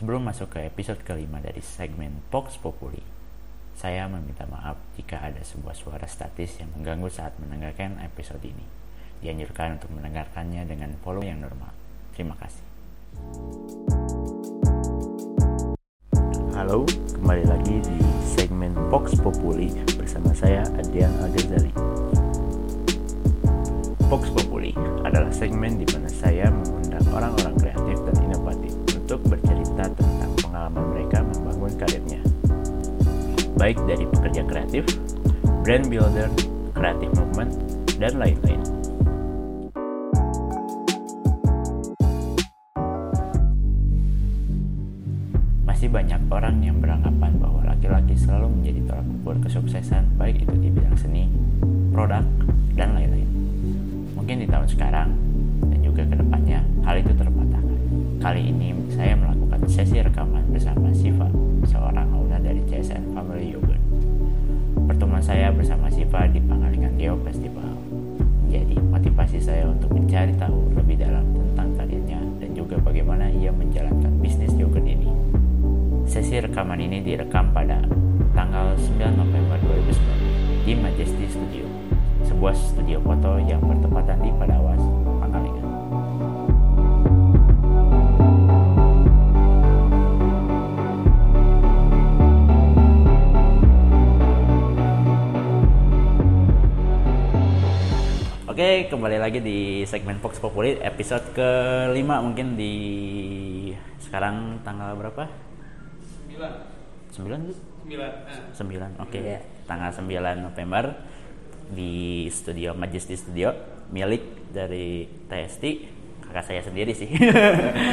Sebelum masuk ke episode kelima dari segmen Vox Populi, saya meminta maaf jika ada sebuah suara statis yang mengganggu saat mendengarkan episode ini. Dianjurkan untuk mendengarkannya dengan volume yang normal. Terima kasih. Halo, kembali lagi di segmen Vox Populi bersama saya Adrian Al-Ghazali. Vox Populi adalah segmen di mana saya mengundang orang-orang kreatif untuk bercerita tentang pengalaman mereka membangun karirnya. Baik dari pekerja kreatif, brand builder, creative movement, dan lain-lain. Masih banyak orang yang beranggapan bahwa laki-laki selalu menjadi tolak ukur kesuksesan baik itu di bidang seni, produk, dan lain-lain. Mungkin di tahun sekarang Kali ini saya kembali lagi di segmen Fox Populi episode kelima mungkin di sekarang tanggal berapa? 9 9 Bu? 9 9 oke Iya. tanggal 9 November di studio Majesty Studio milik dari TST kakak saya sendiri sih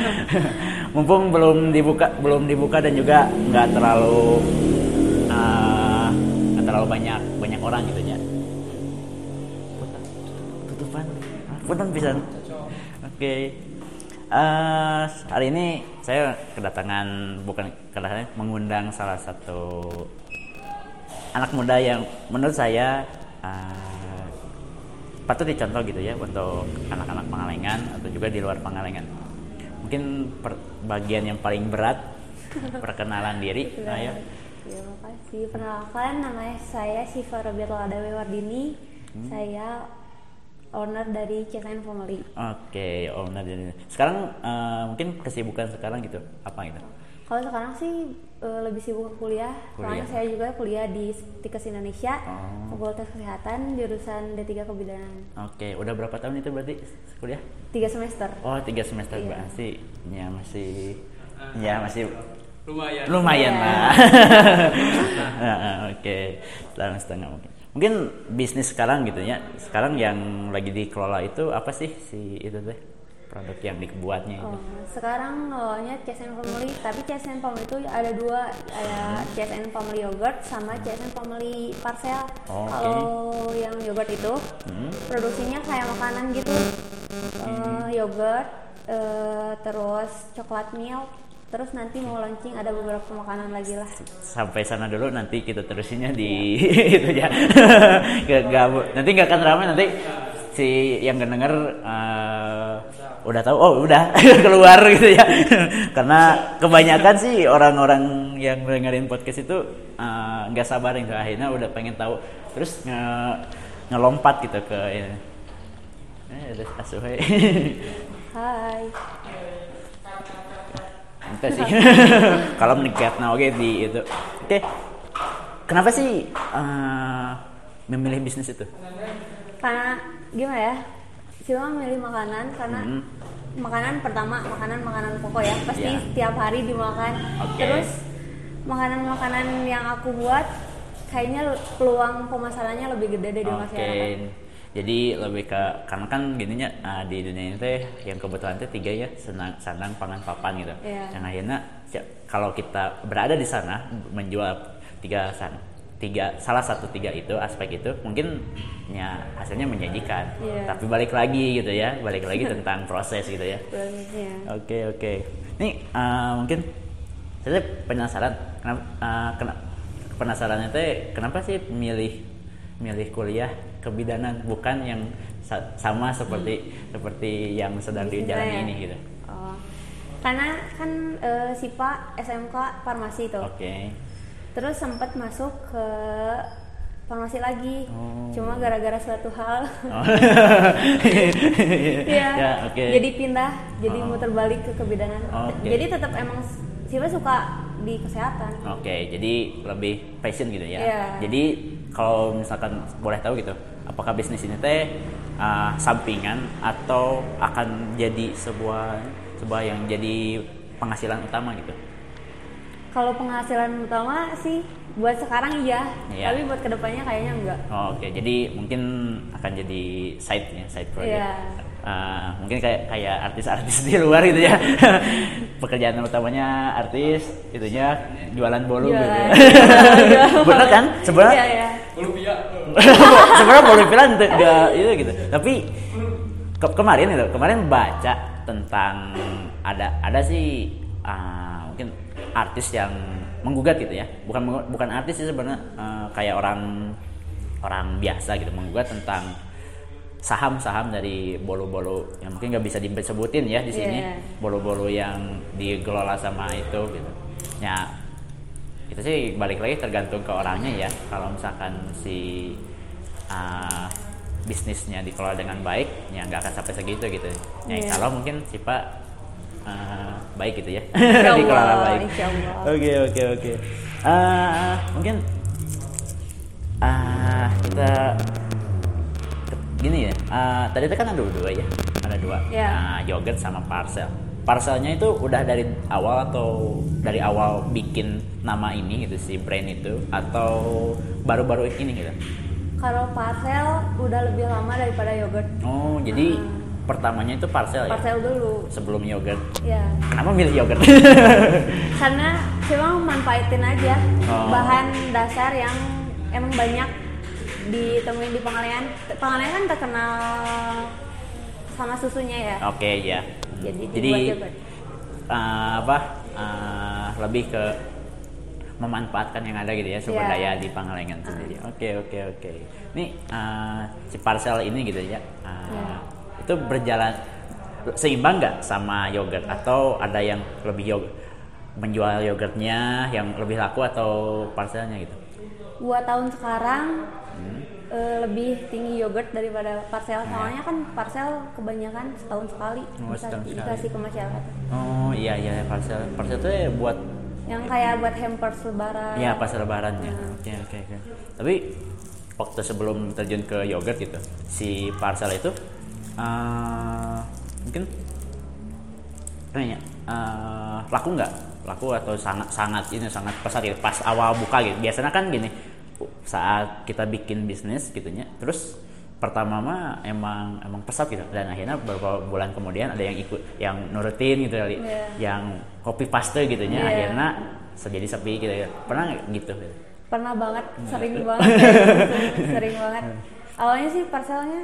mumpung belum dibuka belum dibuka dan juga nggak terlalu ah, nggak terlalu banyak banyak orang gitu ya punten pisan oke Eh, hari ini saya kedatangan bukan kedatangan mengundang salah satu anak muda yang menurut saya eh, patut dicontoh gitu ya untuk anak-anak Pangalengan atau juga di luar Pangalengan. Mungkin per- bagian yang paling berat perkenalan diri, Sudah. ayo. Terima kasih. Perkenalkan nama saya Siva Robiatla Adawe Wardini. Hmm. Saya owner dari CSN Family. Oke, Om Nadine. Sekarang eh, mungkin kesibukan sekarang gitu, apa gitu? Kalau sekarang sih eh, lebih sibuk ke kuliah. Kuliah. Soalnya saya juga kuliah di Tikes Indonesia, Oh. Fakultas Kesehatan, jurusan D3 Kebidanan. Oke, udah berapa tahun itu berarti kuliah? Tiga semester. Oh, tiga semester Iya. berarti ya masih ya masih lumayan lumayan Iya. lah. Nah, Oke, setengah setengah mungkin. Mungkin bisnis sekarang gitu ya. Sekarang yang lagi dikelola itu apa sih si itu teh produk yang dibuatnya itu? Oh, sekarang ngelolanya CSN Family, tapi CSN Family itu ada dua, ada CSN Family Yogurt sama CSN Family Parcel. Oh. Kalau yang yogurt itu Hmm. produksinya kayak makanan gitu, Eh, yogurt, eh, terus coklat milk, terus nanti mau launching ada beberapa makanan lagi lah. Sampai sana dulu nanti kita terusinnya di itu ya. Gak, gak- nanti nggak akan ramai nanti si yang denger eh, udah tahu oh udah keluar gitu ya. Karena kebanyakan sih orang-orang yang dengerin podcast itu eh, nggak sabar gitu akhirnya udah pengen tahu terus nge- ngelompat gitu ke ini. Eh, ada asuhe. Hai. Itu sih. Kalau menikah nah oke di itu. Oke. Kenapa sih eh, memilih bisnis itu? Karena gimana ya? Cuma milih makanan karena Hmm. makanan pertama makanan makanan pokok ya pasti Iya. setiap hari dimakan. Oke. Terus makanan-makanan yang aku buat kayaknya peluang pemasarannya lebih gede dari Oke. masyarakat. Jadi lebih ke karena kan gininya ah, di dunia ini teh yang kebetulan teh tiga ya senang sandang pangan papan gitu. Iya. Yang akhirnya si- kalau kita berada di sana menjual tiga san tiga salah satu tiga itu aspek itu mungkin ya hasilnya menjanjikan. Iya. Tapi balik lagi gitu ya, balik lagi tentang proses gitu ya. Oke oke. Nih eh, mungkin saya penasaran kenapa eh, kena- penasarannya teh kenapa sih milih milih kuliah kebidanan bukan yang sa- sama seperti seperti yang sedang dijalani ya? ini gitu. Oh. karena kan eh, Sipa SMK farmasi tuh Oke. terus sempat masuk ke farmasi lagi Oh. cuma gara-gara suatu hal Oh. Iya. Ya, oke. Jadi pindah, jadi Oh. muter balik ke kebidanan. Oke. Jadi tetap emang Siapa suka di kesehatan. Oke, jadi lebih passion gitu ya. Iya. Jadi kalau misalkan boleh tahu gitu, apakah bisnis ini teh uh, sampingan atau akan jadi sebuah sebuah yang jadi penghasilan utama gitu? Kalau penghasilan utama sih buat sekarang iya, Iya. tapi buat ke depannya kayaknya enggak. Oh, Oke, jadi mungkin akan jadi side ya, side project. Iya. Uh, mungkin kayak kayak artis-artis di luar gitu ya. Pekerjaan utamanya artis, itunya jualan bolu gitu. Jualan. ya. Bener kan? Sebenarnya Iya, iya. Sebenarnya boleh bilang itu enggak itu gitu tapi ke- kemarin itu kemarin baca tentang ada ada sih ah, mungkin artis yang menggugat gitu ya bukan bukan artis sih sebenarnya eh, kayak orang orang biasa gitu menggugat tentang saham-saham dari bolu-bolu yang mungkin nggak bisa disebutin ya di sini. Iya. bolu-bolu yang dikelola sama itu gitu. Ya itu sih balik lagi tergantung ke orangnya ya. Kalau misalkan si uh, bisnisnya dikelola dengan baik ya nggak akan sampai segitu gitu. Ya Iya. kalau mungkin si pak uh, baik gitu ya. Dikelola baik. oke oke oke. Uh, mungkin ah kita gini ya uh, tadi itu kan ada dua ya ada dua Iya. Nah, yogurt sama parcel parcelnya itu udah dari awal atau dari awal bikin nama ini gitu si brand itu atau baru-baru ini gitu Kalau parcel udah lebih lama daripada yogurt. oh jadi pertamanya itu parcel ya Parcel dulu. sebelum yogurt Ya. kenapa milih yogurt Karena cuma manfaatin aja Oh. bahan dasar yang emang banyak ditemuin di Pangalengan. Pangalengan kan terkenal sama susunya ya. oke ya Jadi jadi uh, apa uh, lebih ke memanfaatkan yang ada gitu ya sumber Iya. daya di Pangalengan sendiri. Oke oke oke. Nih uh, si parcel ini gitu ya, uh, Iya. itu berjalan seimbang nggak sama yogurt atau ada yang lebih yogurt menjual yogurtnya yang lebih laku atau parcelnya gitu? Buat tahun sekarang Hmm. eh, lebih tinggi yogurt daripada parcel. Soalnya kan parcel kebanyakan setahun sekali Oh, setahun sekali. dikasih ke masyarakat. Oh iya iya parcel parcel itu ya buat Yang kayak buat hampers lebaran. Iya pas lebaran ya. Hmm. Oke oke oke. Tapi waktu sebelum terjun ke yogurt gitu, si parcel itu eh, mungkin kayaknya eh, laku nggak? Laku atau sangat sangat ini sangat pesat gitu pas awal buka gitu. Biasanya kan gini saat kita bikin bisnis gitunya, terus pertama mah emang emang pesat gitu dan akhirnya beberapa bulan kemudian ada yang ikut yang nurutin gitu kali Iya. yang copy paste gitunya Iya. akhirnya jadi sepi gitu ya pernah gitu Pernah banget, sering banget. kayak gitu. sering banget. Awalnya sih parcelnya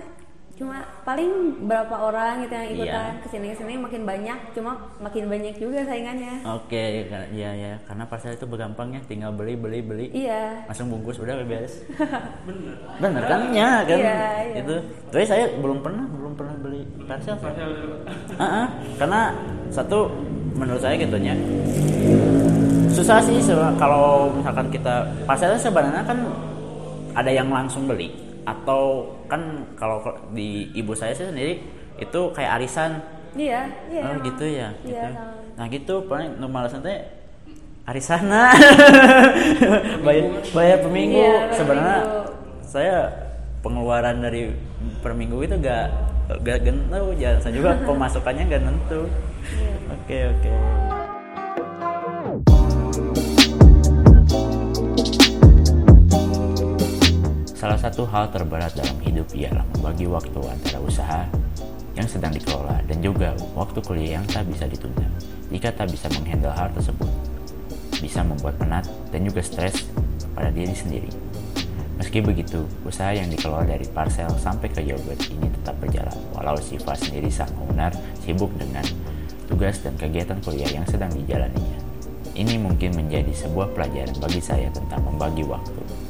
cuma paling berapa orang gitu yang ikutan Iya. ke sini ke sini makin banyak, cuma makin banyak juga saingannya. oke ya ya karena parcel itu gampang ya tinggal beli beli beli Iya. langsung bungkus udah beres bener bener kan ya kan Iya, iya. itu tapi saya belum pernah belum pernah beli parcel. Ah, ah. karena satu menurut saya gitunya susah sih kalau misalkan kita parcelnya sebenarnya kan ada yang langsung beli atau kan kalau di ibu saya sih sendiri itu kayak arisan Iya, iya. oh emang. gitu ya Iya, gitu. sama. nah gitu paling nu malesan teh arisana bayar bayar per minggu Iya, sebenarnya saya pengeluaran dari per minggu itu gak gak gentu jangan saya juga pemasukannya gak nentu Iya. oke oke Salah satu hal terberat dalam hidup ialah membagi waktu antara usaha yang sedang dikelola dan juga waktu kuliah yang tak bisa ditunda. Jika tak bisa menghandle hal tersebut, bisa membuat penat dan juga stres pada diri sendiri. Meski begitu, usaha yang dikelola dari parcel sampai ke yogurt ini tetap berjalan, walau Siva sendiri sang owner sibuk dengan tugas dan kegiatan kuliah yang sedang dijalaninya. Ini mungkin menjadi sebuah pelajaran bagi saya tentang membagi waktu.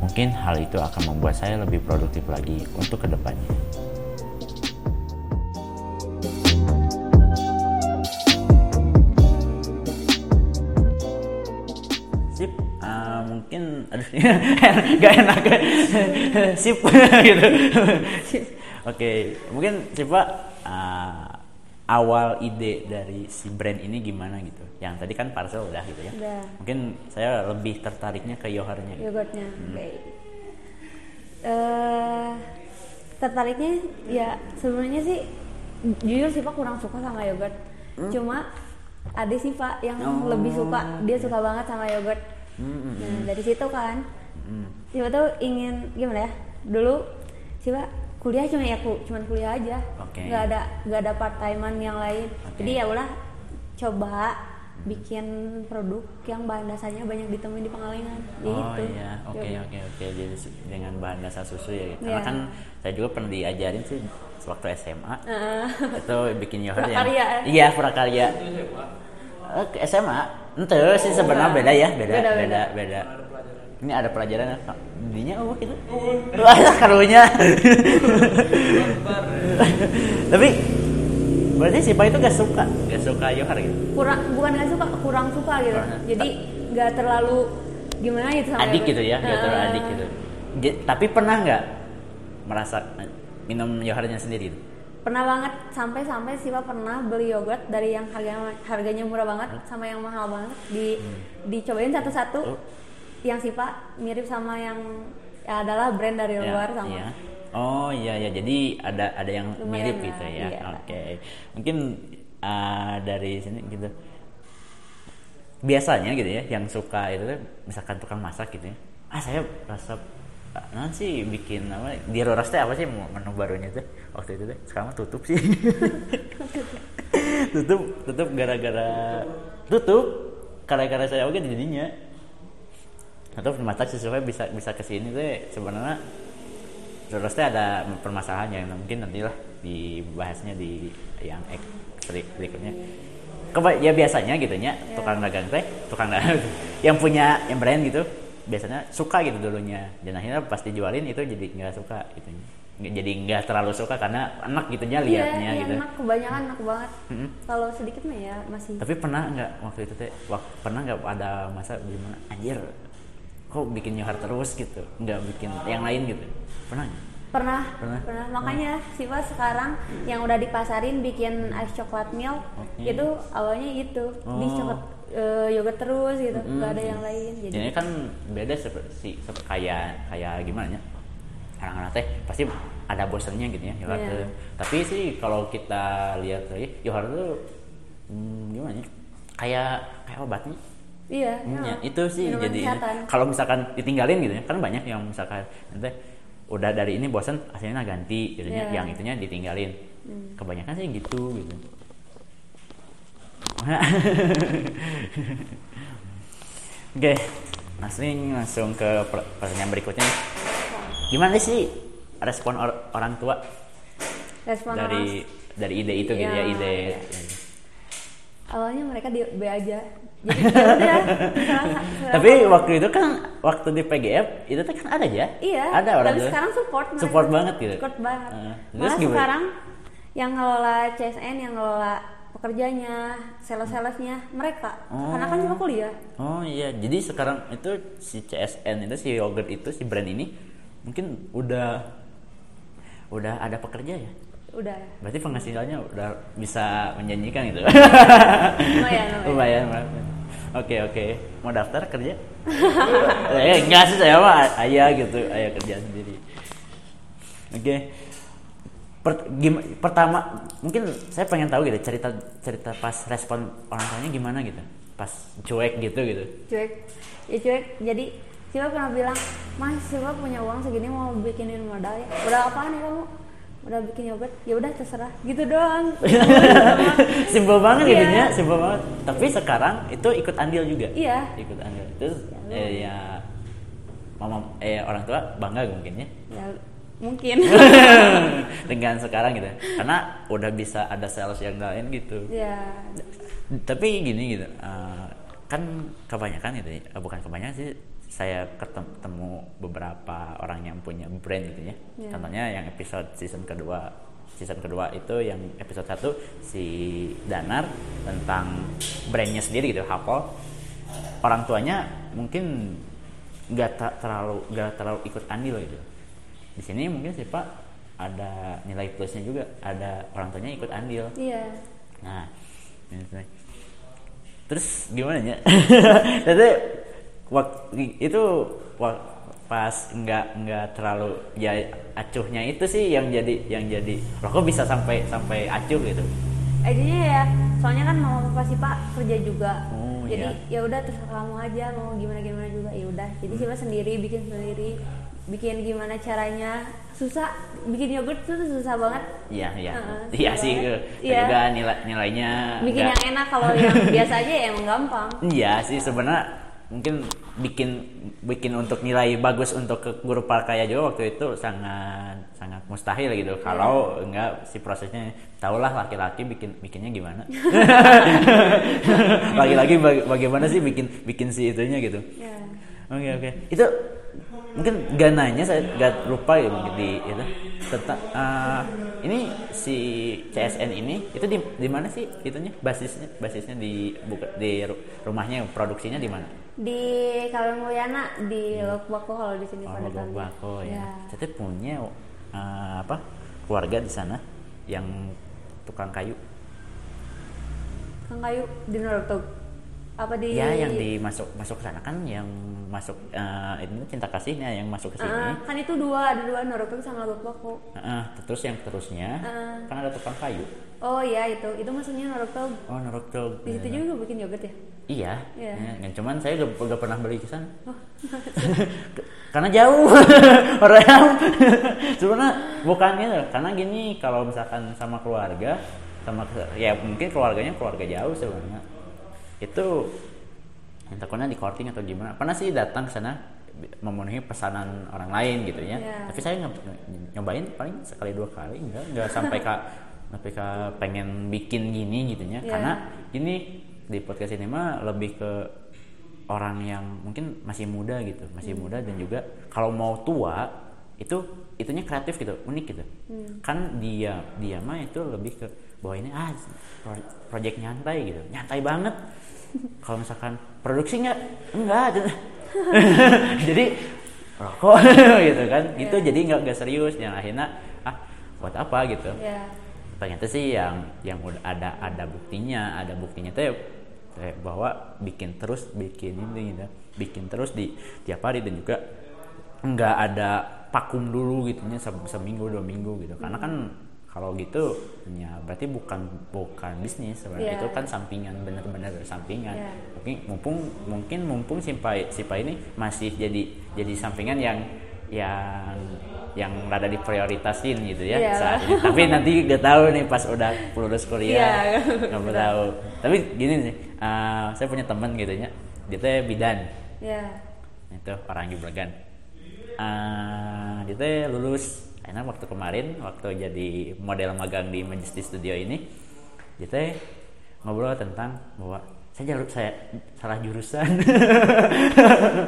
Mungkin hal itu akan membuat saya lebih produktif lagi untuk ke depannya. Sip, uh, mungkin aduh gak enak sip gitu. Oke, okay. mungkin sip Pak awal ide dari si brand ini gimana gitu. Yang tadi kan parcel udah gitu ya. Udah. mungkin saya lebih tertariknya ke yoharnya gitu. yogurtnya oke. Eh, tertariknya ya sebenarnya sih jujur sih pak kurang suka sama yogurt cuma ada sih pak yang Oh. lebih suka. Dia suka banget sama yogurt Hmm, hmm, nah dari situ kan hmm. Siapa tuh ingin gimana ya dulu siapa kuliah cuma ya ku cuman kuliah aja Oke. nggak ada nggak ada part timean yang lain Oke. jadi ya udah coba bikin produk yang bahan dasarnya banyak ditemuin di Pengalengan Oh gitu iya, oke oke oke. Jadi dengan bahan dasar susu ya. Karena Iya. kan saya juga pernah diajarin sih sewaktu SMA Heeh. itu bikin yogurt yang eh? iya prakarya Itu siapa? Eh, ke SMA ente sih sebenarnya beda ya beda Beda, beda beda. beda, ini ada pelajaran dinya oh gitu? Wah karunya. Bar. tapi berarti si Pak itu gak suka? Gak suka yogurt gitu? Kurang bukan nggak suka kurang suka gitu. Kurang. jadi nggak terlalu gimana gitu sama adik gitu ya gak terlalu Heeh. adik gitu. J- tapi pernah nggak merasa minum yogurtnya sendiri? Gitu? pernah banget sampai sampai Siva pernah beli yogurt dari yang harganya harganya murah banget sama yang mahal banget. Di dicobain satu-satu. Oh. Yang Siva mirip sama yang ya adalah brand dari Ya, luar sama iya. Oh iya ya, jadi ada ada yang Lumayan mirip lah, gitu ya. iya. Oke. Mungkin uh, dari sini gitu. Biasanya gitu ya, yang suka itu misalkan tukang masak gitu ya. Ah saya rasa nah sih bikin apa di Roras teh apa sih menu barunya tuh waktu itu tuh sekarang tutup sih tutup tutup gara-gara tutup gara-gara saya oke jadinya atau mata sesuai bisa bisa ke sini tuh sebenarnya terus teh ada permasalahan yang mungkin nantilah dibahasnya di yang ek berikutnya. Keba ya biasanya gitu nya tukang dagang teh tukang dagang yang punya yang brand gitu biasanya suka gitu dulunya. Dan akhirnya pas dijualin itu jadi nggak suka gitu jadi nggak terlalu suka karena enak gitu nya Iya, liatnya iya, gitu. enak kebanyakan enak banget. Mm-mm. kalau sedikit mah ya masih. Tapi pernah nggak waktu itu teh wak- pernah nggak ada masa gimana? Anjir kok bikin nyohar terus gitu nggak bikin yang lain gitu pernah pernah Pernah? pernah makanya Siva sekarang yang udah dipasarin bikin ice coklat milk Oke. itu awalnya itu di Oh. coklat eh, yogurt terus gitu Mm. nggak ada yang lain jadi Jadi kan beda seperti seperti kayak kayak gimana ya? Anak-anak teh pasti ada bosannya gitu ya Yohar Iya. Tapi sih kalau kita lihat lagi Yohar tuh hmm, gimana ya? Kayak kayak obatnya. Iya Hmm, ya. itu sih Minuman jadi kalau misalkan ditinggalin gitu ya kan banyak yang misalkan nanti udah dari ini bosan akhirnya ganti jadinya Iya. yang itunya ditinggalin. Kebanyakan sih gitu gitu. Oke langsung langsung ke per- pertanyaan berikutnya. Gimana sih respon or- orang tua? Respon dari dari ide itu gitu ya Iya, ide. Iya. awalnya mereka di B aja jadi ya udah. Tapi waktu itu kan waktu di PGF itu kan ada ya? iya Ada orang tapi sekarang support. Support banget gitu. support banget. Terus malah gimana? sekarang yang ngelola CSN yang ngelola pekerjanya sales-salesnya mereka Oh. karena kan cuma kuliah Oh iya, jadi sekarang itu si CSN itu si yogurt itu si brand ini mungkin udah udah ada pekerja ya. Udah Berarti penghasilannya udah bisa menjanjikan gitu. lumayan lumayan. Oke oke, mau daftar kerja? eh enggak sih saya mah ayah gitu, ayah kerja sendiri. Oke. Per- gim- pertama mungkin saya pengen tahu gitu cerita cerita pas respon orang tuanya gimana gitu pas cuek gitu gitu cuek ya cuek jadi Siva pernah bilang mas Siva punya uang segini mau bikinin modal ya udah apaan ya kamu udah bikin yogurt ya udah terserah. Gitu doang. Simpel banget Iya. jadinya simpel banget. Tapi sekarang itu ikut andil juga? Iya. Ikut andil. Terus Ya, eh, ya mama eh orang tua bangga mungkin ya? Ya mungkin. Dengan sekarang gitu. Karena udah bisa ada sales yang lain gitu. Ya tapi gini gitu eh, kan kebanyakan gitu ya. Eh, bukan kebanyakan sih saya ketemu beberapa orang yang punya brand gitu ya Ya. contohnya yang episode season kedua season kedua itu yang episode 1 si Danar tentang brandnya sendiri gitu Hapol orang tuanya mungkin nggak terlalu nggak terlalu ikut andil gitu di sini mungkin sih pak ada nilai plusnya juga ada orang tuanya ikut andil iya Nah, gitu. terus gimana ya? Jadi waktu itu pas nggak nggak terlalu ya acuhnya itu sih yang jadi yang jadi loh kok bisa sampai sampai acuh? gitu. Idenya ya soalnya kan mama papa si pak? Kerja juga. Oh, jadi iya. ya udah terserah kamu aja mau gimana gimana juga. Ya udah jadi siapa sendiri bikin sendiri. Bikin gimana caranya? Susah. Bikin yogurt tuh susah banget. Iya iya. Iya sih Iya. juga nilai nilainya bikin nggak- yang enak kalau yang biasa aja ya emang gampang. Iya sih sebenarnya mungkin bikin bikin untuk nilai bagus untuk ke guru parkaya juga waktu itu sangat sangat mustahil gitu. Iya. kalau enggak si prosesnya tahulah laki-laki bikin bikinnya gimana? Laki-laki baga- bagaimana sih bikin bikin si itunya gitu? Ya oke oke. Itu mungkin gak nanya saya gak lupa ya mungkin di itu. Tentang eh, ini si CSN ini itu di di mana sih itunya? Basisnya basisnya di buka, di ru- rumahnya produksinya di mana di Kawin Mulyana di Lok Bako kalau di sini oh pada tahu. Bako ya. Ya. Punya eh, apa keluarga di sana yang tukang kayu? Kang Kayu di Nortog apa di ya yang di masuk ke sana kan yang masuk eh, ini cinta kasihnya yang masuk ke sini. Ah, kan itu dua ada dua Nortog sama Lok Bako Heeh, terus yang terusnya Ah. kan ada tukang kayu oh iya itu. Itu maksudnya Nortog oh Norok di situ juga bikin yogurt ya? Iya, Iya. ya, yang cuman saya udah, udah pernah beli ke sana. karena jauh. Orang sebenarnya bukan gitu karena gini kalau misalkan sama keluarga sama ke- ya mungkin keluarganya keluarga jauh sebenarnya. Itu entah kena di korting atau gimana. Pernah sih datang ke sana memenuhi pesanan orang lain gitu ya. Iya. tapi saya nyob- nyobain paling sekali dua kali enggak enggak sampai kak kak pengen bikin gini gitu ya karena ini di podcast ini mah lebih ke orang yang mungkin masih muda gitu masih Hmm. muda dan juga kalau mau tua itu itunya kreatif gitu unik gitu. Hmm. kan dia dia mah itu lebih ke bahwa ini ah pro- project nyantai gitu. Nyantai banget. Kalau misalkan produksi nggak? Enggak jadi rokok gitu kan. Itu Iya. jadi nggak serius. Yang akhirnya ah buat apa? gitu. Ya ternyata sih yang yang udah ada ada buktinya ada buktinya tuh eh, bahwa bikin terus bikin ini gitu bikin terus di tiap hari dan juga nggak ada vakum dulu gitu nya se- seminggu dua minggu gitu karena kan kalau gitu ya berarti bukan bukan bisnis sebenarnya Iya. itu kan sampingan bener-bener sampingan Iya. mungkin mumpung mungkin mumpung simpai sipa ini masih jadi jadi sampingan yang yang yang rada diprioritasin gitu ya Iya. saat ini. Tapi nanti gak tahu nih pas udah lulus kuliah Iya. nggak tahu. Tapi gini nih, eh, saya punya teman gitu ya, dia teh bidan, ya itu orang Jublegan. Eh, dia teh lulus, enak waktu kemarin waktu jadi model magang di Majesty Studio ini, dia teh ngobrol tentang bahwa saya jalur saya salah jurusan.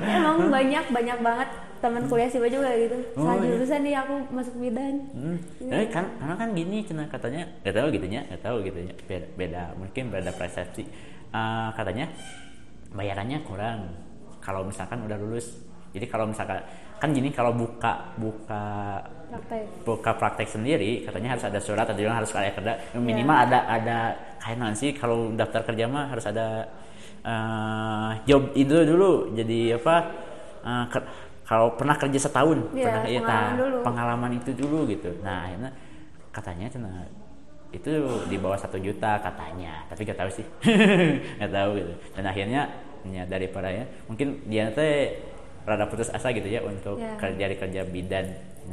emang banyak banyak banget teman kuliah sih juga gitu. Oh, salah iya. jurusan nih aku masuk bidan. Hmm. Tapi kan karena kan gini cina katanya nggak tahu gitu nya nggak tahu gitu ya. Beda, beda mungkin beda persepsi. Eh, katanya bayarannya kurang. Kalau misalkan udah lulus. Jadi kalau misalkan kan gini kalau buka buka praktek. buka praktek sendiri katanya harus ada surat atau harus ada kerja. Minimal ada ada kayak sih kalau daftar kerja mah harus ada eh, job itu dulu. Jadi apa ke- kalau pernah kerja setahun Iya, pernah iya, pengalaman nah, dulu. pengalaman itu dulu gitu nah akhirnya katanya cina itu di bawah satu juta katanya tapi gak tahu sih gak tahu gitu dan akhirnya ya daripada ya mungkin dia teh rada putus asa gitu ya untuk Iya. kerja di kerja bidan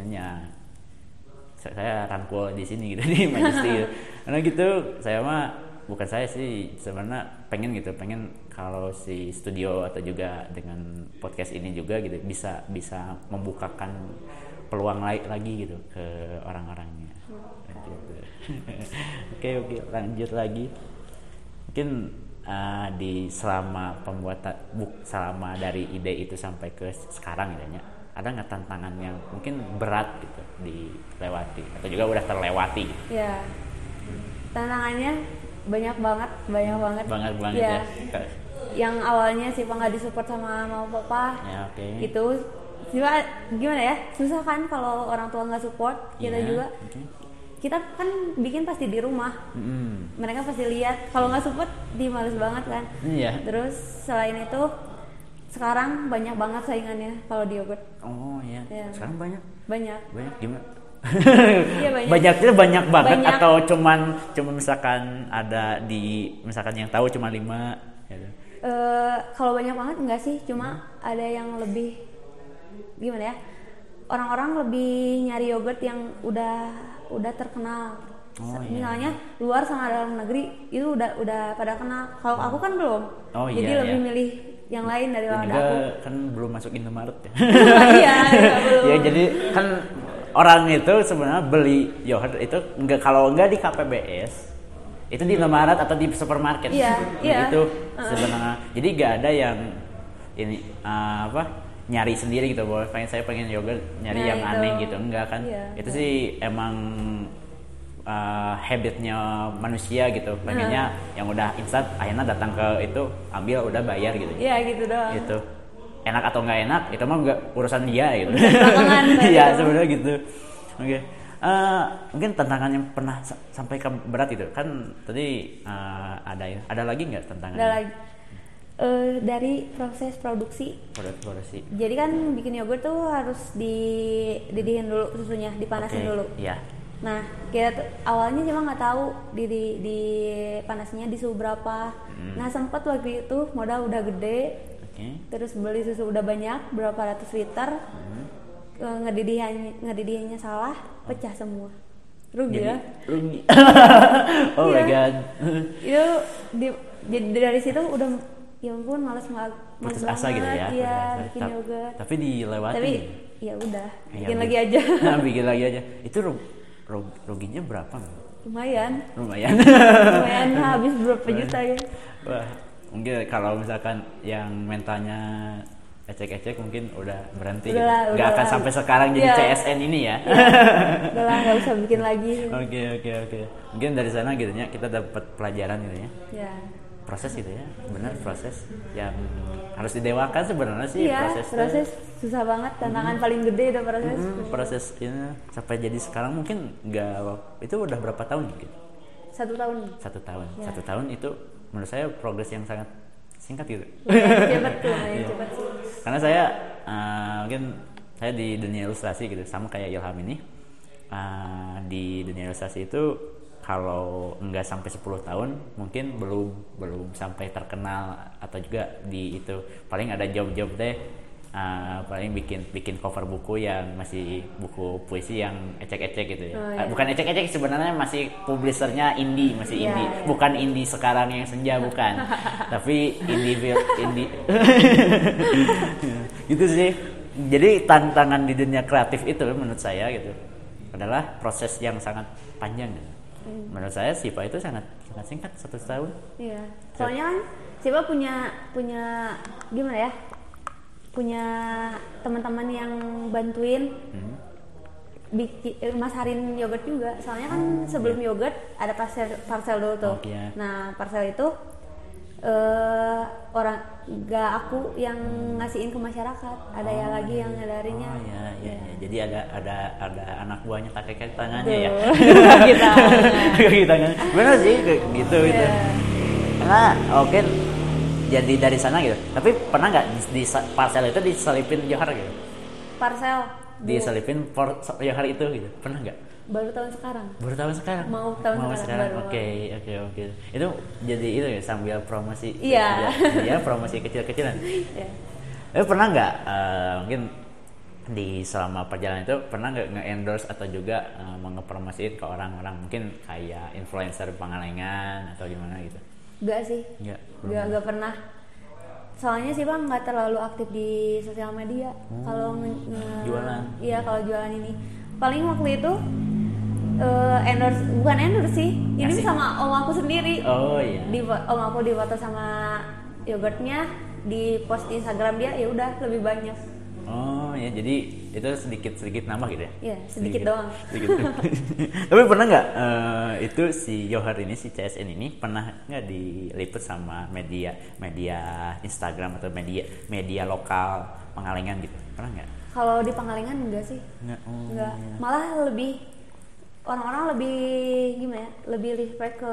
ya saya, saya rangkul di sini gitu di Majesty gitu. karena gitu saya mah bukan saya sih sebenarnya pengen gitu pengen kalau si studio atau juga dengan podcast ini juga gitu bisa bisa membukakan peluang lai- lagi gitu ke orang-orangnya. Gitu. oke oke lanjut lagi. Mungkin uh, di selama pembuatan buk selama dari ide itu sampai ke sekarang gitu ya ada nggak tantangan yang mungkin berat gitu dilewati atau juga udah terlewati? Ya tantangannya banyak banget banyak banget. Banget banget Iya. ya. Ka- yang awalnya Siva nggak disupport sama mama papa Ya, oke. itu Siva gimana ya susah kan kalau orang tua nggak support kita Iya, juga oke. kita kan bikin pasti di rumah Mm-mm. mereka pasti lihat kalau nggak support di males banget kan Iya. terus selain itu sekarang banyak banget saingannya kalau di yogurt Oh iya. Iya. Sekarang banyak banyak banyak gimana? Iya, banyak. Banyaknya banyak banget Banyak. atau cuman cuma misalkan ada di misalkan yang tahu cuma lima gitu. Eh, kalau banyak banget enggak sih cuma Hmm. ada yang lebih gimana ya orang-orang lebih nyari yogurt yang udah udah terkenal Oh, iya. misalnya luar sama dalam negeri itu udah udah pada kenal kalau aku kan belum Oh, jadi iya, lebih iya. milih yang lain daripada juga aku kan belum masuk Indomaret ya. iya iya, belum ya jadi kan orang itu sebenarnya beli yogurt itu enggak kalau enggak di KPBS itu di Indomaret atau di supermarket. Nah, iya. itu sebenarnya. Jadi nggak ada yang ini uh, apa nyari sendiri gitu bahwa pengen saya pengen yogurt nyari Nah, yang itu. aneh gitu. Enggak kan? Iya. itu sih emang uh, habitnya manusia gitu. Pengennya yang udah instan akhirnya datang ke itu ambil udah bayar gitu. Iya gitu doang. Gitu. Enak atau nggak enak itu mah nggak urusan dia gitu. Iya sebenarnya gitu. Oke Eh, mungkin tantangan yang pernah ke berat itu. Kan tadi eh, ada ya. Ada lagi nggak tantangan ada lagi. Eh, dari proses produksi. Produk produksi. Jadi kan bikin yogurt tuh harus dididihin dulu susunya dipanasin Oke, dulu. iya. Nah, kita tuh awalnya cuma nggak tahu di, di, di panasnya di suhu berapa. Hmm. Nah, sempat waktu itu modal udah gede, terus beli susu udah banyak, berapa ratus liter. Hmm. Eh, ngedidihannya ngedidihannya salah, pecah semua. Rugi jadi ya. rugi oh my Iya. god Itu di, jadi dari situ udah ya ampun males males putus banget. asa gitu ya Iya, bikin Ta- yogurt. tapi dilewati Tapi ya udah, Ya, bikin lagi bi- aja. bikin lagi aja itu ru- ru- ruginya berapa Lumayan. lumayan Lumayan habis berapa juta ya. Wah, mungkin kalau misalkan yang mentalnya ecek-ecek mungkin udah berhenti Udah gitu. lah, udah akan lah. sampai sekarang jadi Iya. CSN ini ya. Udah lah nggak usah bikin lagi. Oke oke oke. Mungkin dari sana gitu ya kita dapat pelajaran gitu ya. Ya. Proses gitu ya. Benar proses yang harus didewakan sebenarnya sih Iya, proses. proses susah banget. Tantangan paling gede udah proses. Hmm, proses ini sampai jadi sekarang mungkin nggak itu udah berapa tahun gitu? Satu tahun. Satu tahun. Ya. Satu tahun itu menurut saya progres yang sangat singkat gitu. Cepet sih. karena saya eh, mungkin saya di dunia ilustrasi gitu sama kayak Ilham ini eh, di dunia ilustrasi itu kalau enggak sampai 10 tahun mungkin belum belum sampai terkenal atau juga di itu paling ada job-job deh eh, paling bikin bikin cover buku yang masih buku puisi yang ecek-ecek gitu ya Oh, Eh, iya. bukan ecek-ecek sebenarnya masih publishernya indie masih Iya, indie iya. bukan indie sekarang yang senja bukan tapi indie indie gitu sih jadi tantangan di dunia kreatif itu menurut saya gitu adalah proses yang sangat panjang gitu. Hmm. menurut saya Sipa itu sangat sangat singkat satu tahun Iya. Soalnya kan Siapa punya punya gimana ya? Punya teman-teman yang bantuin Hmm. bikin eh, masarin yogurt juga. Soalnya kan sebelum yogurt ada parcel parcel dulu tuh. Oh, iya. Nah, parcel itu eh orang gak aku yang ngasihin ke masyarakat. Ada ya lagi yang ngadarinnya. oh ya, ya, ya. jadi ada ada ada anak buahnya pakai kaki tangannya ya. Kaki tangan. benar sih gitu gitu Iya. karena oke jadi dari sana gitu. Tapi pernah nggak di, di parcel itu diselipin johar gitu? Parcel. Diselipin por johar itu gitu. Pernah nggak? Baru tahun sekarang. baru tahun sekarang? Mau tahun sekarang, baru. oke oke oke. Itu jadi itu ya sambil promosi. Iya. ya promosi kecil-kecilan. Ya. tapi pernah nggak eh, mungkin di selama perjalanan itu pernah nggak nge-endorse atau juga uh, mengepromosiin ke orang-orang? Mungkin kayak influencer Pangalengan atau gimana gitu Enggak sih. Nggak, Enggak, enggak pernah. Soalnya sih Bang nggak terlalu aktif di sosial media. Kalau nge- nge- Jualan. Iya, kalau jualan ini. Paling waktu itu eh, endorse bukan endorse sih. Ini Ngasih. sama om aku sendiri. oh iya Di om aku difoto sama yogurtnya, di post di Instagram dia ya udah lebih banyak. Ya jadi itu sedikit sedikit nambah gitu ya Iya, sedikit doang. sedikit. tapi pernah nggak eh, itu si Johar ini si CSN ini pernah nggak diliput sama media media Instagram atau media media lokal Pangalengan gitu pernah nggak Kalau di Pangalengan enggak sih? nggak oh, Enggak. iya. Malah lebih orang-orang lebih gimana ya? Lebih respect ke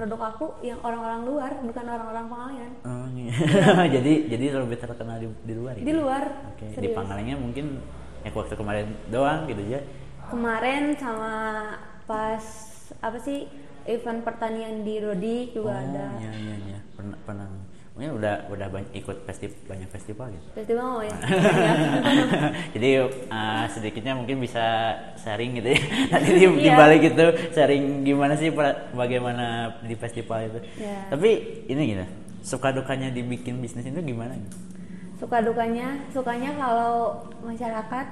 produk aku yang orang-orang luar, bukan orang-orang Pangalengan. Oh, iya. jadi jadi lebih terkenal di, di luar ya? Di luar. Oke, di serius. Pangalengan mungkin ya waktu kemarin doang gitu ya. Kemarin sama pas apa sih event pertanian di Rodi juga oh, ada. Iya iya iya. Pernah pernah mungkin udah udah banyak ikut festival banyak festival gitu. Festival mau ya? Jadi uh, sedikitnya mungkin bisa sharing gitu ya. Nanti di, di Iya. balik itu sharing gimana sih pra- bagaimana di festival itu. Iya. Tapi ini gini, suka dukanya dibikin bisnis itu gimana? suka dukanya sukanya kalau masyarakat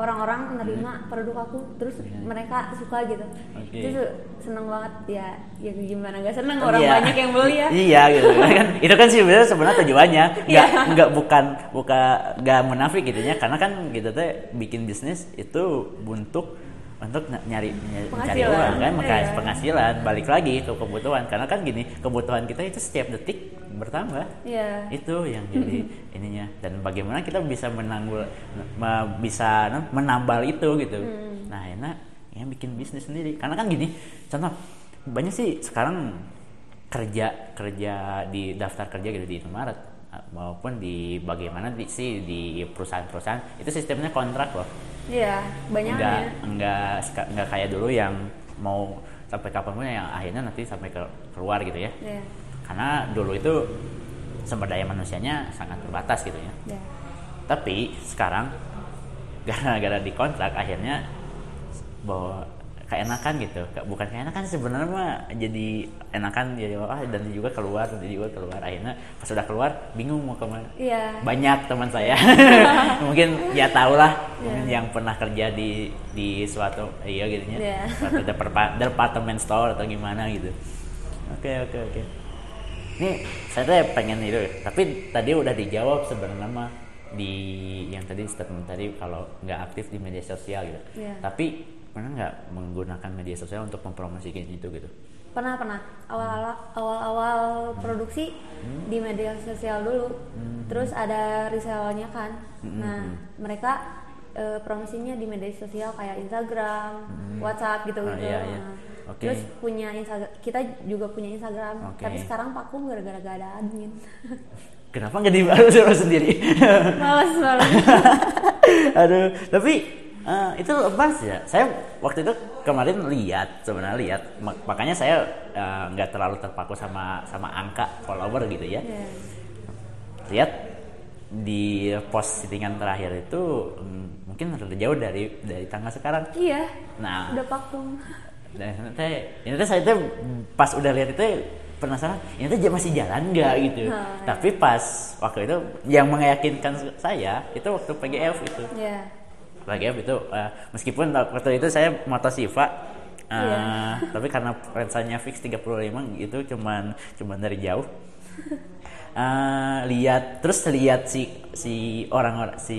orang-orang menerima produk aku terus mereka suka gitu Hmm. Oke. itu seneng banget ya ya gimana gak seneng orang Iya. banyak yang beli ya Iya gitu kan. Itu kan sih sebenarnya sebenarnya tujuannya nggak Iya. nggak bukan buka nggak munafik gitu ya karena kan gitu teh bikin bisnis itu untuk untuk ny- nyari, ny- mencari Penghasilan. uang kan Iya. penghasilan balik lagi ke kebutuhan karena kan gini kebutuhan kita itu setiap detik bertambah Iya. itu yang jadi ininya dan bagaimana kita bisa menanggul me- bisa menambal itu gitu Hmm. nah enak ya bikin bisnis sendiri karena kan gini contoh banyak sih sekarang kerja kerja di daftar kerja gitu di Indomaret maupun di bagaimana di sih di perusahaan-perusahaan itu sistemnya kontrak loh iya banyak enggak ya enggak enggak kayak dulu yang mau sampai kapan pun yang akhirnya nanti sampai ke, keluar gitu ya Iya. karena dulu itu sumber daya manusianya sangat terbatas gitu ya Iya. tapi sekarang gara-gara dikontrak akhirnya bahwa keenakan gitu. Ka- bukan keenakan sebenarnya mah jadi enakan jadi ah dan juga keluar dan juga keluar. Akhirnya pas sudah keluar bingung mau ke mana iya. Banyak teman saya. Mungkin ya tau lah mungkin yang pernah kerja di di suatu iya gitu ya Iya. suatu deparpa- department store atau gimana gitu. Oke oke oke. Nih saya tuh pengen itu tapi tadi udah dijawab sebenarnya mah di yang tadi statement tadi kalau nggak aktif di media sosial gitu. Iya. tapi pernah nggak menggunakan media sosial untuk mempromosikan itu gitu pernah pernah. Awal-awal awal-awal produksi di media sosial dulu. Terus ada resellnya kan. Nah mereka eh, promosinya di media sosial kayak Instagram WhatsApp gitu gitu Ah, iya, iya. Oke. terus punya Instagram kita juga punya Instagram. Oke. tapi sekarang vakum gara-gara gak ada admin. Kenapa nggak dibaru sendiri? Males males. Aduh, tapi eh, itu lepas ya. Saya waktu itu kemarin lihat sebenarnya lihat, mak- makanya saya eh, nggak terlalu terpaku sama sama angka follower gitu ya. Iya. Lihat di postingan terakhir itu mm, mungkin rada jauh dari dari tanggal sekarang. iya Nah, udah vakum dan teh ini teh saya teh pas udah lihat itu penasaran ini teh masih jalan nggak gitu iya. tapi pas waktu itu yang meyakinkan saya itu waktu PGF itu ya PGF itu eh, meskipun waktu itu saya moto Siva eh, Iya. tapi karena lensanya fix 35 itu cuman cuman dari jauh. Eh, lihat terus lihat si si orang si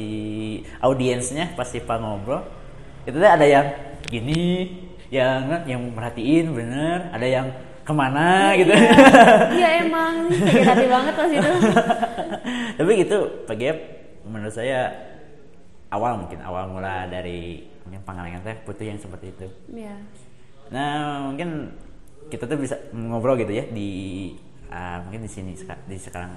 audiensnya pas Siva ngobrol itu tuh ada yang gini yang yang merhatiin bener ada yang ke mana gitu. Iya emang. Sakit hati banget pas itu. Tapi gitu PGF menurut saya awal mungkin awal mula dari mungkin pangalengan teh butuh yang seperti itu. Iya. nah mungkin kita tuh bisa ngobrol gitu ya di ah, mungkin di sini di sekarang.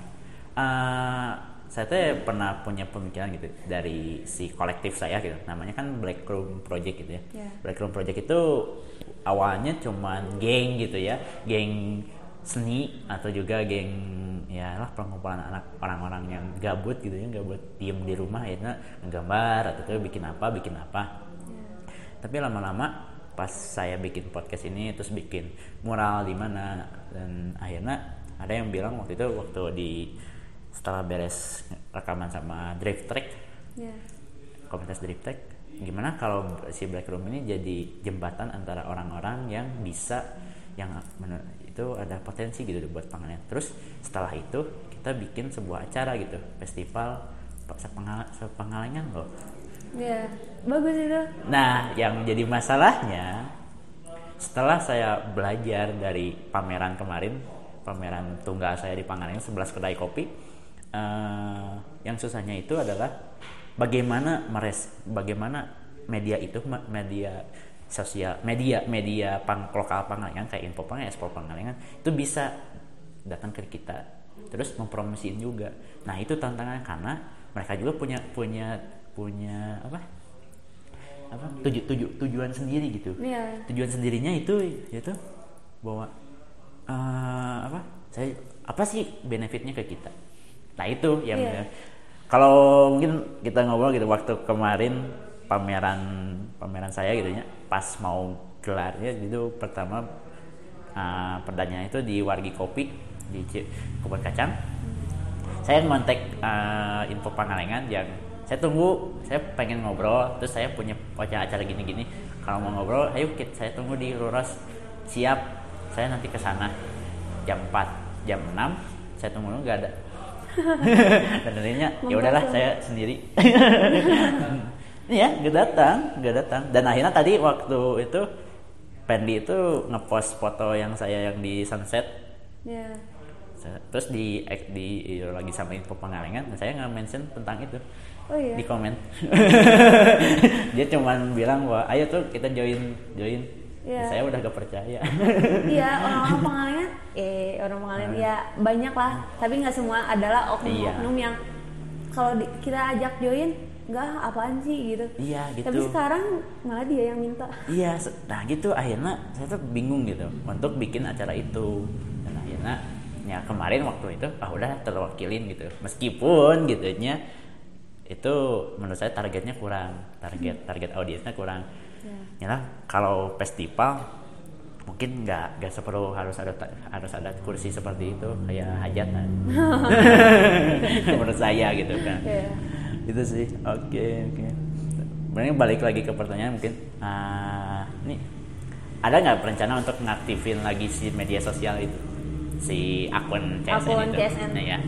Ah, saya tuh pernah punya pemikiran gitu dari si kolektif saya gitu. Namanya kan Black Room Project gitu ya. Iya. Black Room Project itu awalnya cuman geng gitu ya. Geng seni atau juga geng ya lah pengumpulan anak orang-orang yang gabut gitu ya gabut diem di rumah ya nggambar atau tuh bikin apa bikin apa tapi lama-lama pas saya bikin podcast ini terus bikin mural di mana dan akhirnya ada yang bilang waktu itu waktu di setelah beres rekaman sama Drift Track Iya. komunitas Drift Track gimana kalau si Black Room ini jadi jembatan antara orang-orang yang bisa yang itu ada potensi gitu buat panganan terus setelah itu kita bikin sebuah acara gitu festival sepengal sepengalengan loh Iya, bagus itu. Nah, yang jadi masalahnya setelah saya belajar dari pameran kemarin, pameran tunggal saya di Pangalengan 11 kedai kopi, eh, yang susahnya itu adalah bagaimana meres, bagaimana media itu media sosial, media media pang, lokal Pangalengan kayak info Pangalengan, ekspor Pangalengan itu bisa datang ke kita, terus mempromosiin juga. Nah itu tantangan karena mereka juga punya punya punya apa? Apa? Tuju, tuju, tujuan sendiri gitu. Iya. tujuan sendirinya itu yaitu bahwa eh, apa? Saya apa sih benefitnya ke kita? Nah itu yang Iya. kalau mungkin kita ngobrol gitu waktu kemarin pameran pameran saya gitu ya pas mau gelarnya itu pertama eh, perdanya itu di Wargi Kopi di Kebun Kacang. Saya ngontek eh, info Pangalengan yang saya tunggu saya pengen ngobrol terus saya punya punya acara gini-gini. Kalau mau ngobrol ayo kita saya tunggu di Ruras siap saya nanti ke sana. Jam 4 jam 6 saya tunggu nggak ada. Dan akhirnya ya udahlah saya sendiri Iya, nggak datang, nggak datang. Dan akhirnya tadi waktu itu Pendi itu ngepost foto yang saya yang di sunset Iya. terus di di lagi sama info pengalengan saya nggak mention tentang itu Oh iya. di komen dia cuman bilang bahwa ayo tuh kita join join Iya. saya udah gak percaya Iya, orang-orang pengalengan, eh orang pengalengan ya banyak lah, tapi nggak semua adalah oknum-oknum yang kalau kita ajak join, nggak apaan sih gitu. iya gitu Tapi sekarang malah dia yang minta. iya nah gitu akhirnya saya tuh bingung gitu untuk bikin acara itu dan akhirnya ya kemarin waktu itu ah udah terwakilin gitu meskipun gitunya itu menurut saya targetnya kurang target target audiensnya kurang Ya. ya kalau festival mungkin nggak nggak seperlu harus ada harus ada kursi seperti itu kayak hajatan menurut saya gitu kan Iya. Itu sih. Oke oke. Sebenarnya balik lagi ke pertanyaan mungkin. Ah, nih ada nggak rencana untuk ngaktifin lagi si media sosial itu? Si akun CSN Akun itu? CSN. Nah, ya.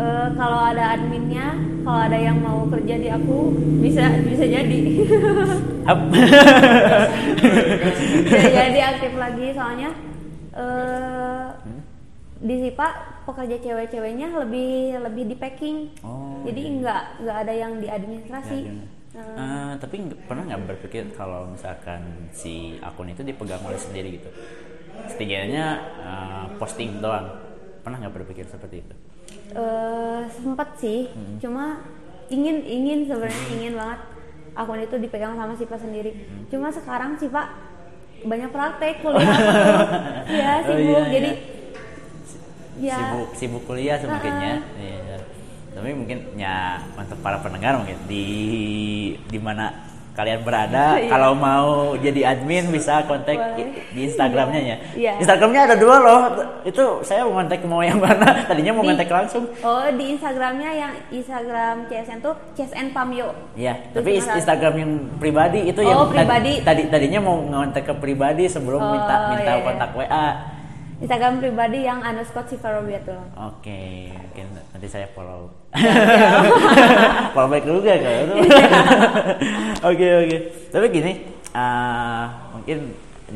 Eh, kalau ada adminnya, kalau ada yang mau kerja di aku, bisa bisa jadi. Bisa jadi aktif lagi soalnya eh di SIPA pekerja cewek-ceweknya lebih lebih di packing. Oh, jadi iya. nggak nggak ada yang di administrasi. Ya, Eh, Eh, tapi nggak- pernah nggak berpikir kalau misalkan si akun itu dipegang oleh sendiri gitu? Setidaknya eh, posting doang. Pernah nggak berpikir seperti itu? Eh, sempet sih, cuma ingin ingin sebenarnya ingin banget akun itu dipegang sama Sipa sendiri. Cuma sekarang Sipa banyak praktek kuliah. Ya Oh, sibuk. iya, jadi ya sibuk sibuk kuliah semungkinnya Iya. tapi mungkin ya untuk para pendengar mungkin di di mana kalian berada Iya. kalau mau jadi admin bisa kontak Boleh. di Instagramnya ya Iya. Instagramnya ada dua loh itu saya mau kontak mau yang mana tadinya mau Di- kontak langsung Oh di Instagramnya yang Instagram CSN tuh CSN Pamyo. Terus tapi? Instagram yang pribadi itu Oh, yang pribadi. tadi tadinya mau ngontak ke pribadi sebelum Oh, minta minta iya. kontak WA. Instagram pribadi yang underscore Sifarobiatul. Oke, mungkin nanti saya follow. Iya. follow back juga kan. Oke oke. Tapi gini, eh, mungkin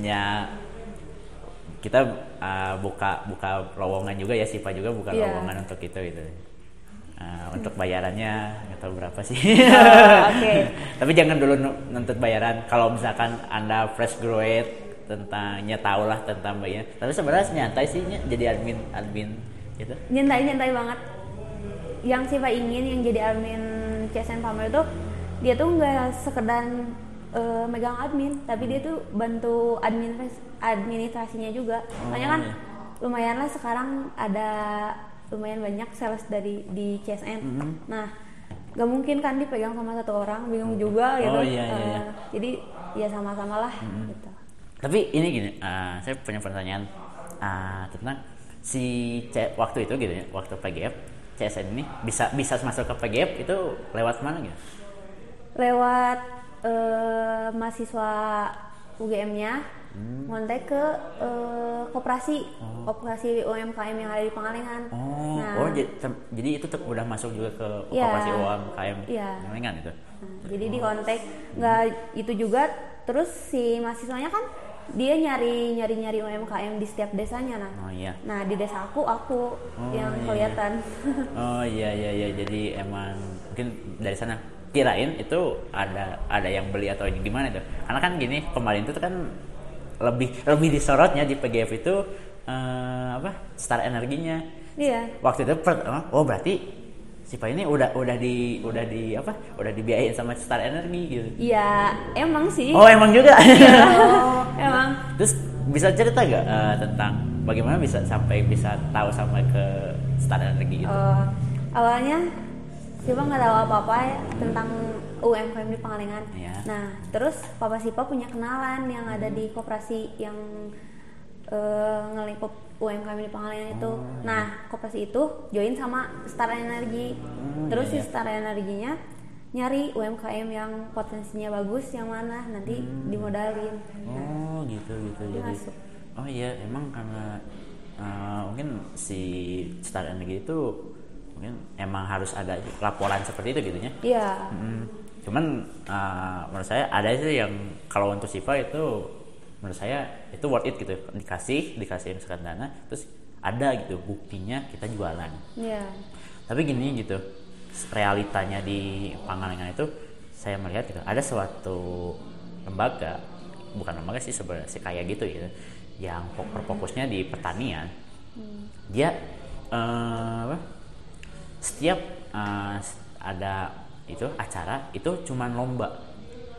ya kita eh, buka buka lowongan juga ya Sipa juga buka Iya. lowongan untuk itu gitu. Eh, untuk bayarannya nggak tahu berapa sih. Oh, oke. Tapi jangan dulu nu- nuntut bayaran. Kalau misalkan anda fresh graduate tentangnya tahu lah tentang bayar. Tapi sebenarnya nyantai sih jadi admin admin gitu. Nyantai nyantai banget. Yang Siva ingin yang jadi admin CSN Pamyo itu dia tuh nggak sekedar eh, megang admin, tapi dia tuh bantu administras administrasinya juga. Soalnya kan iya. lumayan lah sekarang ada lumayan banyak sales dari di CSN. Mm-hmm. Nah, gak mungkin kan dipegang sama satu orang, bingung juga gitu. Oh, iya, iya, iya. Eh, jadi ya sama-sama lah gitu. Tapi ini gini, eh, saya punya pertanyaan eh, tentang si C, waktu itu gitu ya, waktu PGF CSN ini bisa bisa masuk ke PGF itu lewat mana gitu? lewat eh, mahasiswa UGM-nya ngontek ke eh, koperasi koperasi UMKM yang ada di Pangalengan Oh, Nah. oh jadi, itu udah masuk juga ke operasi UMKM. Pangalengan itu. Nah, jadi di kontak nggak itu juga terus si mahasiswanya kan dia nyari nyari nyari UMKM di setiap desanya nah Oh iya. nah di desa aku aku Oh, yang iya. kelihatan. Oh iya iya iya. Jadi emang mungkin dari sana. Kirain itu ada ada yang beli atau gimana tuh karena kan gini kemarin itu kan lebih lebih disorotnya di PGF itu eh, apa star energinya iya. Waktu itu per- oh berarti si Pak ini udah udah di udah di apa? Udah dibiayain sama star energi gitu. Iya emang sih. Oh emang juga? Oh, emang. Terus bisa cerita gak eh, tentang bagaimana bisa sampai bisa tahu sampai ke star energi gitu? Eh, awalnya Sipa nggak tahu apa-apa ya tentang UMKM di Pangalengan. Iya. Nah, terus Papa Sipa punya kenalan yang ada di koperasi yang eh, ngelingkup UMKM di Pangalengan itu. Oh, Nah, koperasi itu join sama Star Energy. Oh, terus iya, si Star Energinya nyari UMKM yang potensinya bagus yang mana nanti Hmm. dimodalin. Nah, Oh gitu gitu jadi. masuk. Oh iya emang karena uh, mungkin si Star Energy itu mungkin emang harus ada laporan seperti itu gitu ya. iya. Mm. Cuman uh, menurut saya ada sih yang kalau untuk Siva itu menurut saya itu worth it gitu dikasih dikasih misalkan dana terus ada gitu buktinya kita jualan. Iya. Tapi gini gitu, realitanya di Pangalengan itu saya melihat gitu, ada suatu lembaga, bukan lembaga sih sebenarnya sih kayak gitu gitu, yang fok- berfokusnya di pertanian. Dia eh, apa? Setiap eh, ada itu acara itu cuman lomba,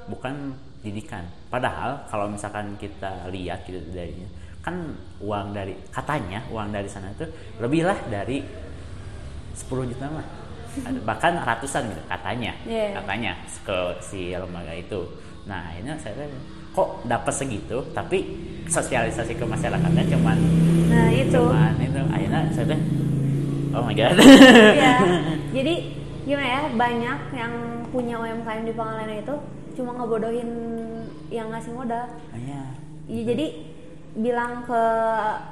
bukan didikan. Padahal kalau misalkan kita lihat gitu dari kan uang dari katanya uang dari sana itu lebih lah dari 10 juta mah bahkan ratusan gitu katanya Iya. katanya ke si lembaga itu nah akhirnya saya tanya, kok dapat segitu tapi sosialisasi ke masyarakatnya cuman Nah, itu. cuman itu akhirnya saya tanya, oh my god Iya. Jadi gimana ya banyak yang punya UMKM di Pangalengan itu cuma ngebodohin yang ngasih modal. Iya. Ya, jadi bilang ke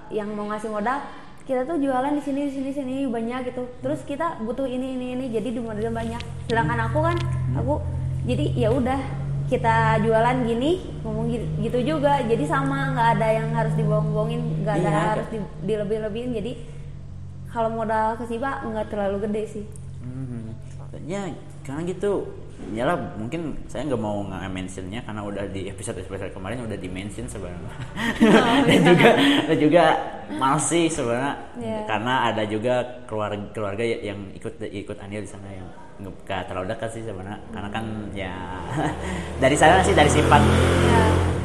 yang mau ngasih modal kita tuh jualan di sini di sini sini banyak gitu. Terus kita butuh ini ini ini jadi dimodalin banyak. Sedangkan aku kan aku jadi ya udah kita jualan gini ngomong gitu, juga jadi sama nggak ada yang harus dibohong-bohongin nggak ada Iya. harus di, dilebih-lebihin jadi kalau modal ke Siba nggak terlalu gede sih Hmm. Ya karena gitu ya lah mungkin saya nggak mau nge-mentionnya karena udah di episode episode kemarin udah di mention sebenarnya dan juga dan juga masih sebenarnya. Iya. karena ada juga keluarga keluarga yang ikut ikut andil di sana yang nggak terlalu dekat sih sebenarnya. Karena kan ya dari sana sih dari sifat ya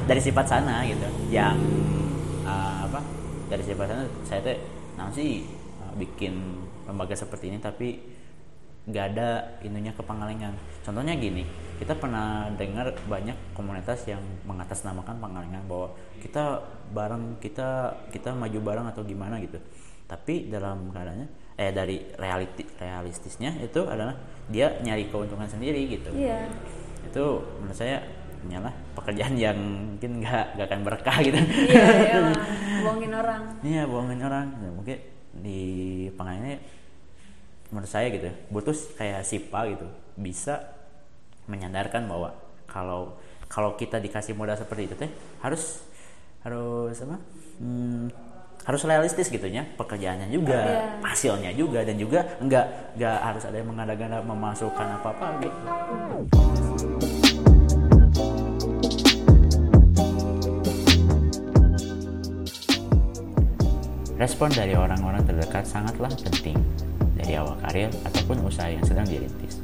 dari sifat sana gitu. Yang uh, apa dari sifat sana saya teh nah sih uh, bikin lembaga seperti ini tapi nggak ada ininya ke Pangalengan contohnya gini kita pernah dengar banyak komunitas yang mengatasnamakan Pangalengan bahwa kita bareng kita kita maju bareng atau gimana gitu. Tapi dalam keadaannya eh dari realiti realistisnya itu adalah dia nyari keuntungan sendiri gitu. Iya. Itu menurut saya nyalah pekerjaan yang mungkin nggak nggak akan berkah gitu. Iya emang bohongin orang. Iya bohongin orang. Ya, mungkin di Pangalengan menurut saya gitu butuh kayak Sipa gitu bisa menyadarkan bahwa kalau kalau kita dikasih modal seperti itu teh harus harus apa Hmm, harus realistis gitu ya pekerjaannya juga Iya. hasilnya juga dan juga nggak nggak harus ada yang mengada-gada memasukkan apa apa gitu Respon dari orang-orang terdekat sangatlah penting dari awal karir ataupun usaha yang sedang dirintis.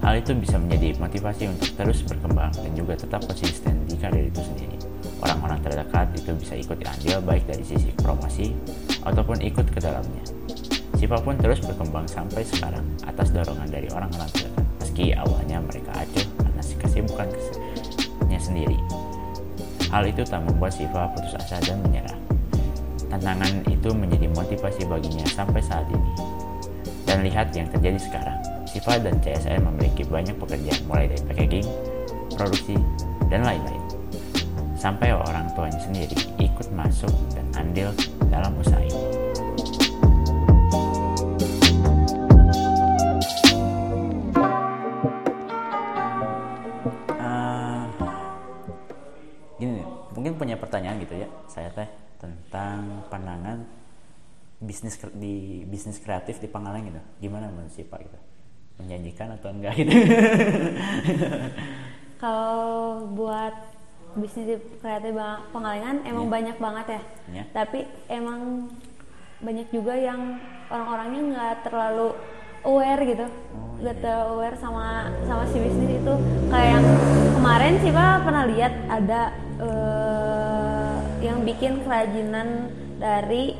Hal itu bisa menjadi motivasi untuk terus berkembang dan juga tetap konsisten di karir itu sendiri. Orang-orang terdekat itu bisa ikut andil baik dari sisi promosi ataupun ikut ke dalamnya. Siapa pun terus berkembang sampai sekarang atas dorongan dari orang-orang terdekat. Meski awalnya mereka acuh karena kesibukan kesnya sendiri. Hal itu tak membuat Siva putus asa dan menyerah. Tantangan itu menjadi motivasi baginya sampai saat ini. Dan lihat yang terjadi sekarang. Siva dan CSN memiliki banyak pekerjaan mulai dari packaging, produksi, dan lain-lain. sampai orang tuanya sendiri ikut masuk dan andil dalam usaha ini. Ah, mungkin punya pertanyaan gitu ya saya teh tentang pandangan bisnis di bisnis kreatif di Pangalengan gitu gimana menurut Pak gitu menjanjikan atau enggak gitu Kalau buat bisnis di kreatif Pengalengan emang Iya. banyak banget ya. Iya. Tapi emang banyak juga yang orang-orangnya nggak terlalu aware gitu, Oh, nggak iya. terlalu aware sama sama si bisnis itu. Kayak yang kemarin sih Pak pernah lihat ada eh, yang bikin kerajinan dari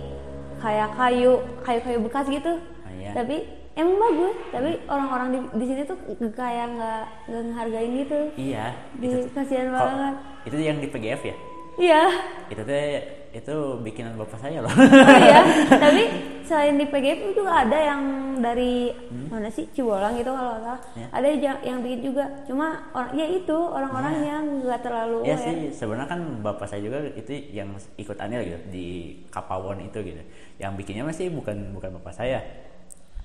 kayak kayu kayu-kayu bekas gitu. Oh, iya. Tapi emang bagus. Tapi orang-orang di, di sini tuh kayak nggak nggak ngehargain gitu. iya Di, kasihan banget. itu yang di PGF ya Iya. itu teh itu bikinan bapak saya loh Oh iya. Tapi selain di PGP juga ada yang dari mana sih Cibolang gitu kalau salah. Hmm? Ya. Ada yang, yang bikin juga. Cuma orang ya itu orang-orang yang nggak terlalu ya aware. sih sebenarnya kan bapak saya juga itu yang ikut andil gitu di Kapawon itu gitu yang bikinnya masih bukan bukan bapak saya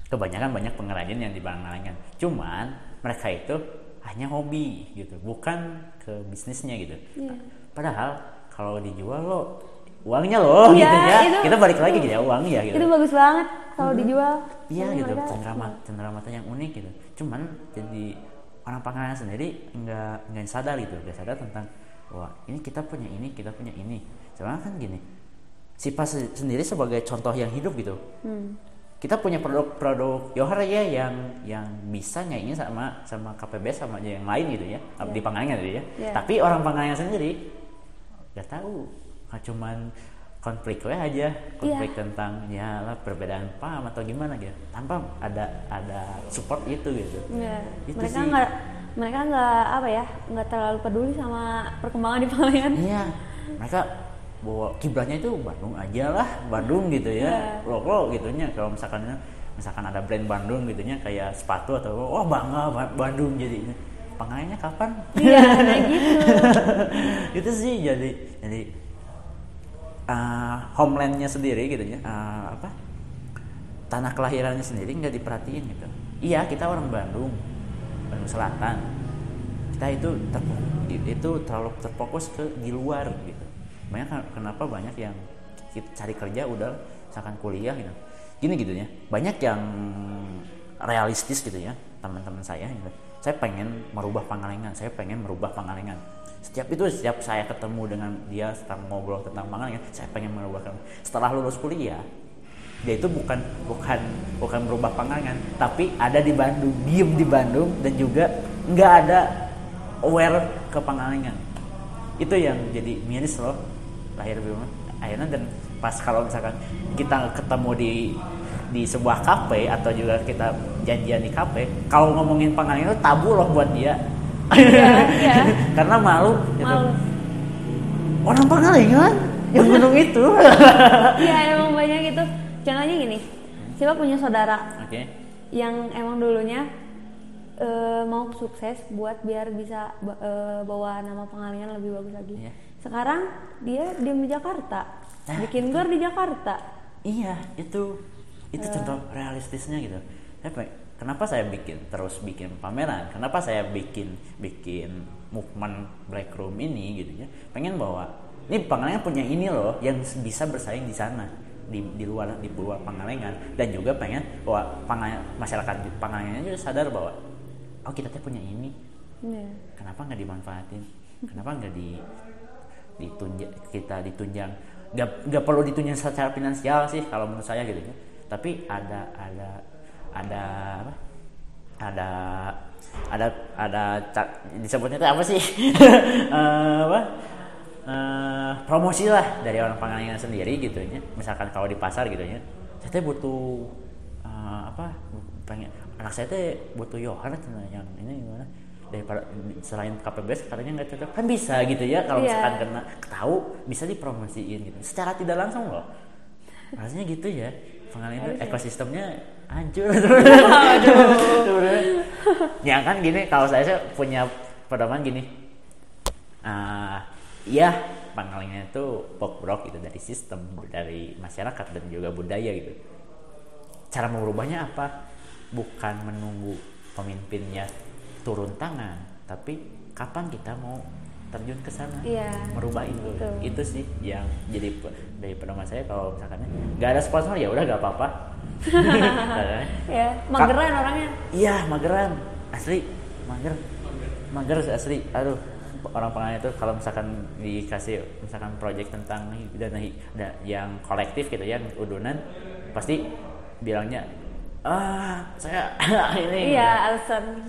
kebanyakan banyak pengrajin yang di Pangalengan cuman mereka itu hanya hobi gitu bukan ke bisnisnya gitu Iya. padahal kalau dijual lo uangnya loh Iya, gitu ya itu- kita balik lagi gitu ya uang ya gitu Itu bagus banget kalau dijual. Iya Jadi gitu, cenderamata cenderamata yang unik gitu. Cuman jadi orang Pangalengan sendiri nggak nggak sadar gitu, nggak sadar tentang wah ini kita punya ini, kita punya ini. Soalnya kan gini, si Pas se- sendiri sebagai contoh yang hidup gitu. Hmm. Kita punya produk-produk Yohar ya yang yang bisa nyaingin sama sama KPBS sama yang lain gitu ya di Pangalengan gitu ya. Iya. Tapi orang Pangalengan sendiri nggak tahu, nggak cuman konflik we aja konflik Iya. tentang ya lah perbedaan paham atau gimana gitu tanpa ada ada support itu gitu Iya. Itu mereka sih. nggak mereka nggak apa ya nggak terlalu peduli sama perkembangan di Pangalengan. iya mereka bawa kiblatnya itu Bandung aja lah Bandung gitu ya lo lo gitunya kalau misalkan misalkan ada brand Bandung gitunya kayak sepatu atau oh bangga Ba- Bandung jadinya pengaruhnya kapan Iya, nah gitu. itu sih jadi jadi uh, homelandnya sendiri gitu ya uh, apa tanah kelahirannya sendiri nggak diperhatiin gitu. Iya kita orang Bandung Bandung Selatan. Kita itu terfokus, itu terlalu terfokus ke di luar gitu. Banyak kan- kenapa banyak yang cari kerja udah misalkan kuliah gitu. Gini gitu ya banyak yang realistis gitu ya teman-teman saya gitu. saya pengen merubah Pangalengan saya pengen merubah Pangalengan setiap itu setiap saya ketemu dengan dia setelah ngobrol tentang Pangalengan saya pengen merubah setelah lulus kuliah dia itu bukan bukan bukan merubah Pangalengan tapi ada di Bandung diem di Bandung dan juga nggak ada aware ke Pangalengan itu yang jadi miris loh lahir di akhirnya dan pas kalau misalkan kita ketemu di di sebuah kafe atau juga kita janjian di kafe kalau ngomongin Pangalengan itu tabu loh buat dia Iya, iya. karena malu gitu. Malu. orang Pangalengan yang gunung itu Iya emang banyak gitu. Contohnya gini, siapa punya saudara oke yang emang dulunya eh, mau sukses buat biar bisa eh, bawa nama Pangalengan lebih bagus lagi. Iya. Sekarang dia diem di Jakarta, Nah, bikin gor di Jakarta. Iya, itu itu contoh realistisnya gitu. Pe- kenapa saya bikin terus bikin pameran? Kenapa saya bikin bikin movement black room ini gitu ya? Pengen bahwa ini Pangalengan punya ini loh yang bisa bersaing di sana di, di luar di luar Pangalengan dan juga pengen bahwa Pangalengan, masyarakat di Pangalengan juga sadar bahwa oh kita tuh punya ini Iya. kenapa nggak dimanfaatin kenapa nggak di ditunjang kita ditunjang nggak nggak perlu ditunjang secara finansial sih kalau menurut saya gitu ya tapi ada ada ada apa? Ada ada ada disebutnya itu apa sih? Eh, apa? Eh, promosi lah dari orang Pangalengan sendiri gitu ya. Misalkan kalau di pasar gitu ya. Saya teh butuh eh, apa? Pengen anak saya teh butuh yohan yang ini gimana? Daripada selain KPBS katanya nggak cocok. Kan bisa gitu ya kalau Iya. misalkan kena tahu bisa dipromosiin gitu. Secara tidak langsung loh. Rasanya gitu ya. Pangalengan itu ekosistemnya hancur. Sebenarnya ya kan gini kalau saya, punya pedoman gini. Ah, ya panglingnya itu pokbrok itu dari sistem dari masyarakat dan juga budaya gitu. Cara merubahnya apa? Bukan menunggu pemimpinnya turun tangan tapi kapan kita mau terjun ke sana? Iya. merubah itu. Betul. itu sih yang jadi dari pedoman saya kalau misalkan nggak ada sponsor ya udah nggak apa-apa ya mageran orangnya Iya, mageran. Asli, mager. Mager asli. Aduh, orang pengen itu kalau misalkan dikasih misalkan project tentang dana yang kolektif gitu ya, udunan pasti bilangnya ah saya ini iya alasan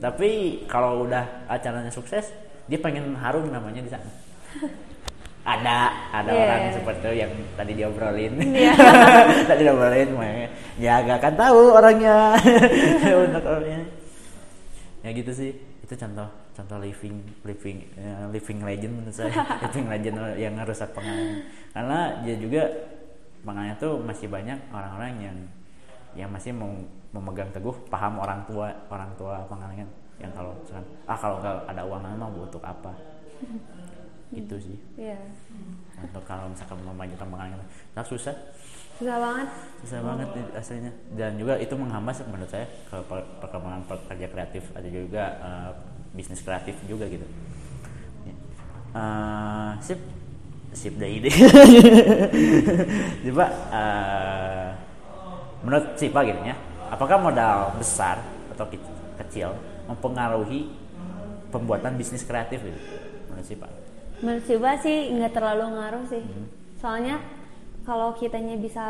tapi kalau udah acaranya sukses dia pengen harum namanya di sana ada ada Iya. orang seperti itu yang tadi diobrolin. Iya. tadi diobrolin makanya ya gak akan tahu orangnya. Untuk orangnya. Ya gitu sih. Itu contoh contoh living living ya, living legend menurut saya. Living legend yang ngerusak pengalaman. Karena dia juga makanya tuh masih banyak orang-orang yang yang masih mem- memegang teguh paham orang tua orang tua pengalengan yang kalau ah kalau nggak ada uang mah untuk apa itu sih. Iya. Untuk kalau misalkan memajukan pengalengan nah susah. Susah banget. Susah banget nih aslinya dan juga itu menghambat menurut saya ke per- perkembangan pekerja kreatif. Ada juga eh, bisnis kreatif juga gitu. Eh, sip. Sip dah ide. Coba eh, menurut Sipa gitu ya. Apakah modal besar atau ke- kecil mempengaruhi pembuatan bisnis kreatif gitu? Menurut Sipa menurut Siba sih nggak terlalu ngaruh sih Hmm. soalnya kalau kitanya bisa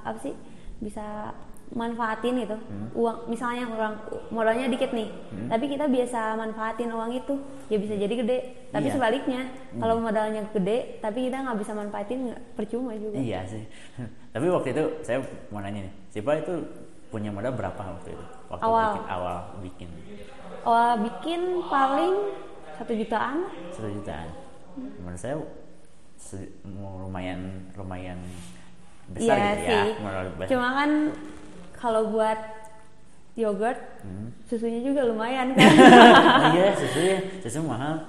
apa sih bisa manfaatin gitu Hmm. uang misalnya orang modalnya dikit nih tapi kita biasa manfaatin uang itu ya bisa jadi gede tapi Iya. sebaliknya kalau modalnya gede tapi kita nggak bisa manfaatin percuma juga Iya sih. Tapi waktu itu saya mau nanya nih, Sipa itu punya modal berapa waktu itu? Waktu Awal. bikin awal bikin awal bikin paling satu jutaan lah. satu jutaan. Menurut saya lumayan lumayan besar Iya gitu sih ya modal besar. cuma kan kalau buat yogurt Hmm. susunya juga lumayan kan oh iya susu ya susu mahal.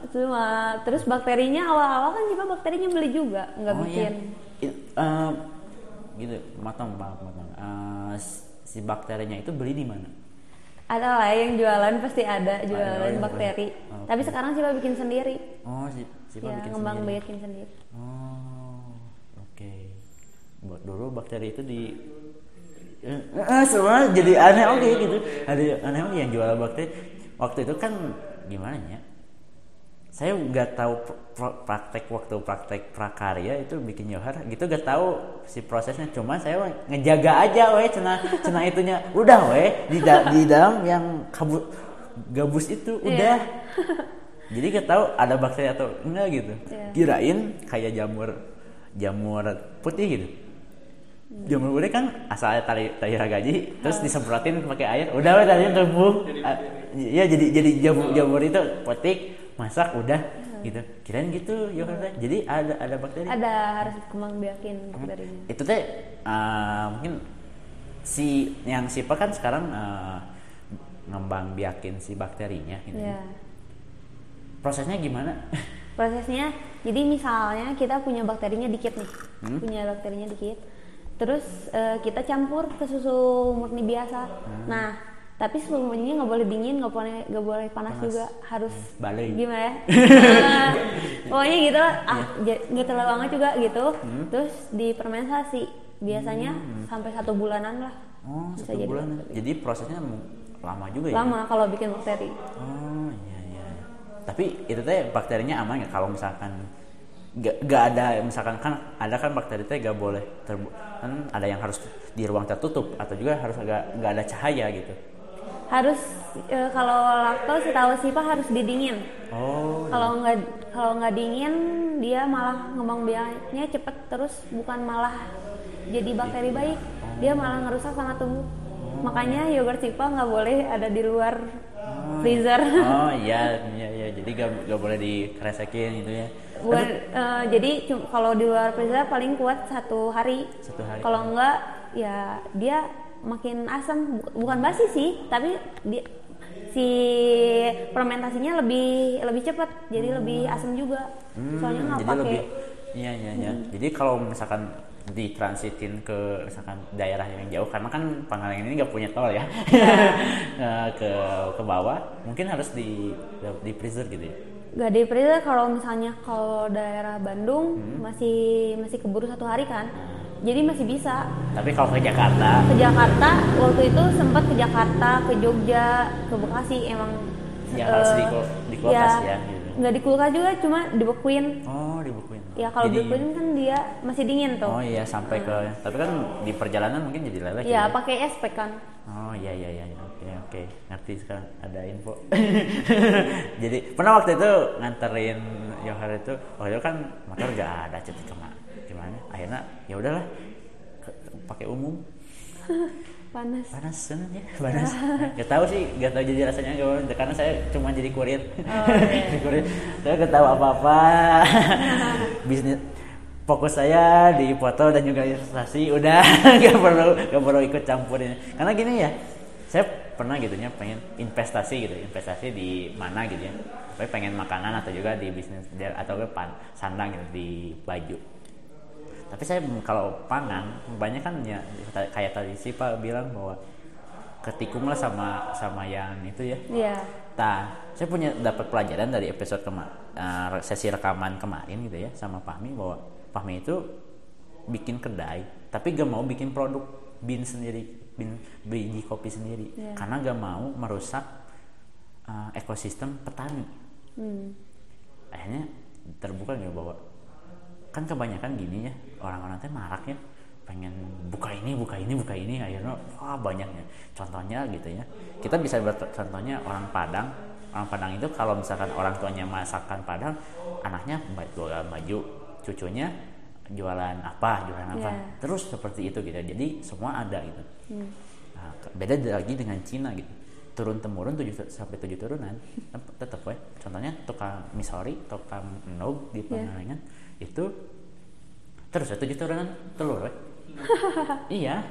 Terus bakterinya awal-awal kan juga bakterinya beli juga, nggak oh bikin. iya. I- eh, gitu, matang maaf matang. Eh, si bakterinya itu beli di mana? Ada lah yang jualan pasti ada jualan yang bakteri. jualan. Oh, Tapi sekarang Sipa bikin sendiri. Oh si Sipa ya, bikin ngembang sendiri. bikin sendiri. Oh, oke. Buat dulu bakteri itu di eh, eh, semua jadi aneh oke gitu. Ada aneh oke yang jual bakteri. Waktu itu kan gimana ya? Saya nggak tahu pr- pr- praktek waktu praktek prakarya itu bikin johar gitu gak tahu si prosesnya cuma saya ngejaga aja weh cina cina itunya udah weh di, da- di dalam yang kabut gabus itu Iya. udah jadi gak tahu ada bakteri atau enggak gitu Iya. kirain kayak jamur jamur putih gitu jamur putih kan asalnya tali tali gaji terus disemprotin pakai air udah tadi tumbuh Ah, ya jadi jadi jamur jamur itu petik masak udah gitu kirain gitu ya udah. jadi ada ada bakteri Ada harus kembang biakin bakterinya. itu teh uh, mungkin si yang sipa kan sekarang uh, ngembang biakin si bakterinya gitu Ya. Prosesnya gimana Prosesnya, jadi misalnya kita punya bakterinya dikit nih, Hmm. punya bakterinya dikit, terus eh, kita campur ke susu murni biasa. Hmm. Nah, tapi susu murninya nggak boleh dingin, nggak boleh nggak boleh panas, Panas. juga, harus Balai. gimana ya? Nah, pokoknya gitu lah, Iya. ah, ja- nggak terlalu hangat juga gitu. Hmm. Terus difermentasi, biasanya sampai satu bulanan lah. oh Bisa satu jadi bulan bakteri. jadi prosesnya lama juga ya Lama kalau bikin bakteri. oh iya iya tapi itu teh bakterinya aman nggak? Kalau misalkan gak, gak ada misalkan kan ada kan bakteri teh gak boleh kan ada yang harus di ruang tertutup atau juga harus agak nggak ada cahaya gitu. Harus eh, kalau lakto setahu Sipa harus didingin. oh kalau nggak kalau nggak dingin dia malah ngembang biaknya cepet terus bukan malah jadi bakteri baik. Dia malah ngerusak sama tubuh makanya yogurt sipa nggak boleh ada di luar freezer. Oh iya iya iya. Jadi gak, gak boleh dikeresekin gitu ya. Bukan, eh, jadi kalau di luar freezer paling kuat satu hari. Satu hari. kalau enggak ya dia makin asam Bu- bukan basi sih tapi dia si fermentasinya lebih lebih cepat jadi lebih asam juga. Soalnya nggak Hmm, jadi pakai lebih iya iya iya. Jadi kalau misalkan ditransitin ke misalkan daerah yang jauh karena kan Pangalengan ini nggak punya tol ya. Nah, ke ke bawah mungkin harus di di preserve gitu ya? Nggak di freezer kalau misalnya kalau daerah Bandung Hmm. masih masih keburu satu hari kan jadi masih bisa. Tapi kalau ke Jakarta? Ke Jakarta waktu itu sempat ke Jakarta ke Jogja ke Bekasi emang Ya, harus eh, di di kulkas ya, gitu. nggak di kulkas juga cuma dibekuin. Oh dibukuin ya kalau Jadi- dibekuin kan dia masih dingin tuh. Oh iya sampai ke tapi kan di perjalanan mungkin jadi leleh ya gitu pakai es pack kan. Oh iya iya iya iya. oke oke. Ngerti sekarang. Ada info. Jadi pernah waktu itu nganterin Johar itu waktu itu kan motor gak ada cuti ke mana gimana? Akhirnya ya udahlah pakai umum panas. Panas sebenarnya panas. Gak tahu sih gak tahu jadi rasanya gimana. Karena saya cuma jadi kurir. Jadi kurir. Saya gak tahu apa apa bisnis fokus saya di foto dan juga investasi udah gak perlu gak perlu ikut campurin karena gini ya saya pernah gitu ya pengen investasi gitu investasi di mana gitu ya. Tapi pengen makanan atau juga di bisnis atau ke pan sandang gitu di baju tapi saya kalau pangan banyak kan ya kayak tadi sih Pak bilang bahwa ketikung lah sama sama yang itu ya Iya Nah, saya punya dapat pelajaran dari episode kema eh, sesi rekaman kemarin gitu ya sama Fahmi bahwa Fahmi itu bikin kedai tapi gak mau bikin produk bin sendiri bin biji kopi sendiri Iya. karena gak mau merusak eh, ekosistem petani hmm. akhirnya terbuka gitu bahwa kan kebanyakan gini ya orang-orang teh marak ya pengen buka ini buka ini buka ini akhirnya wah banyaknya contohnya gitu ya kita bisa contohnya orang Padang. Orang Padang itu kalau misalkan orang tuanya masakan Padang anaknya jualan baju cucunya jualan apa jualan apa. Iya. terus seperti itu gitu jadi semua ada gitu. Hmm. Nah, beda lagi dengan Cina gitu. Turun temurun 7 sampai tujuh turunan tetap ya. Contohnya tukang misori tukang nog di Iya. Pangalengan itu terus ya tujuh turunan telur we. iya.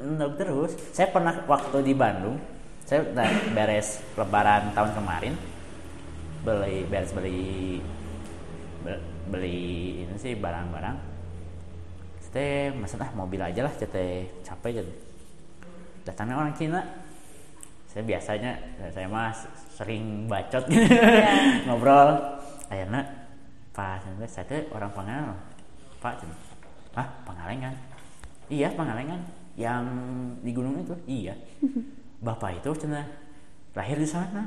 Nog terus. Saya pernah waktu di Bandung saya beres lebaran tahun kemarin beli beres beli be- beli ini sih barang-barang. Teh mesen ah mobil aja lah teh capek gitu datangnya orang Cina. Saya biasanya saya mah sering bacot. Gitu ngobrol. Akhirnya pak saya teh orang Pangalengan pak cina. ah Pangalengan iya Pangalengan yang di gunung itu? Iya. Bapak itu cina lahir di sana.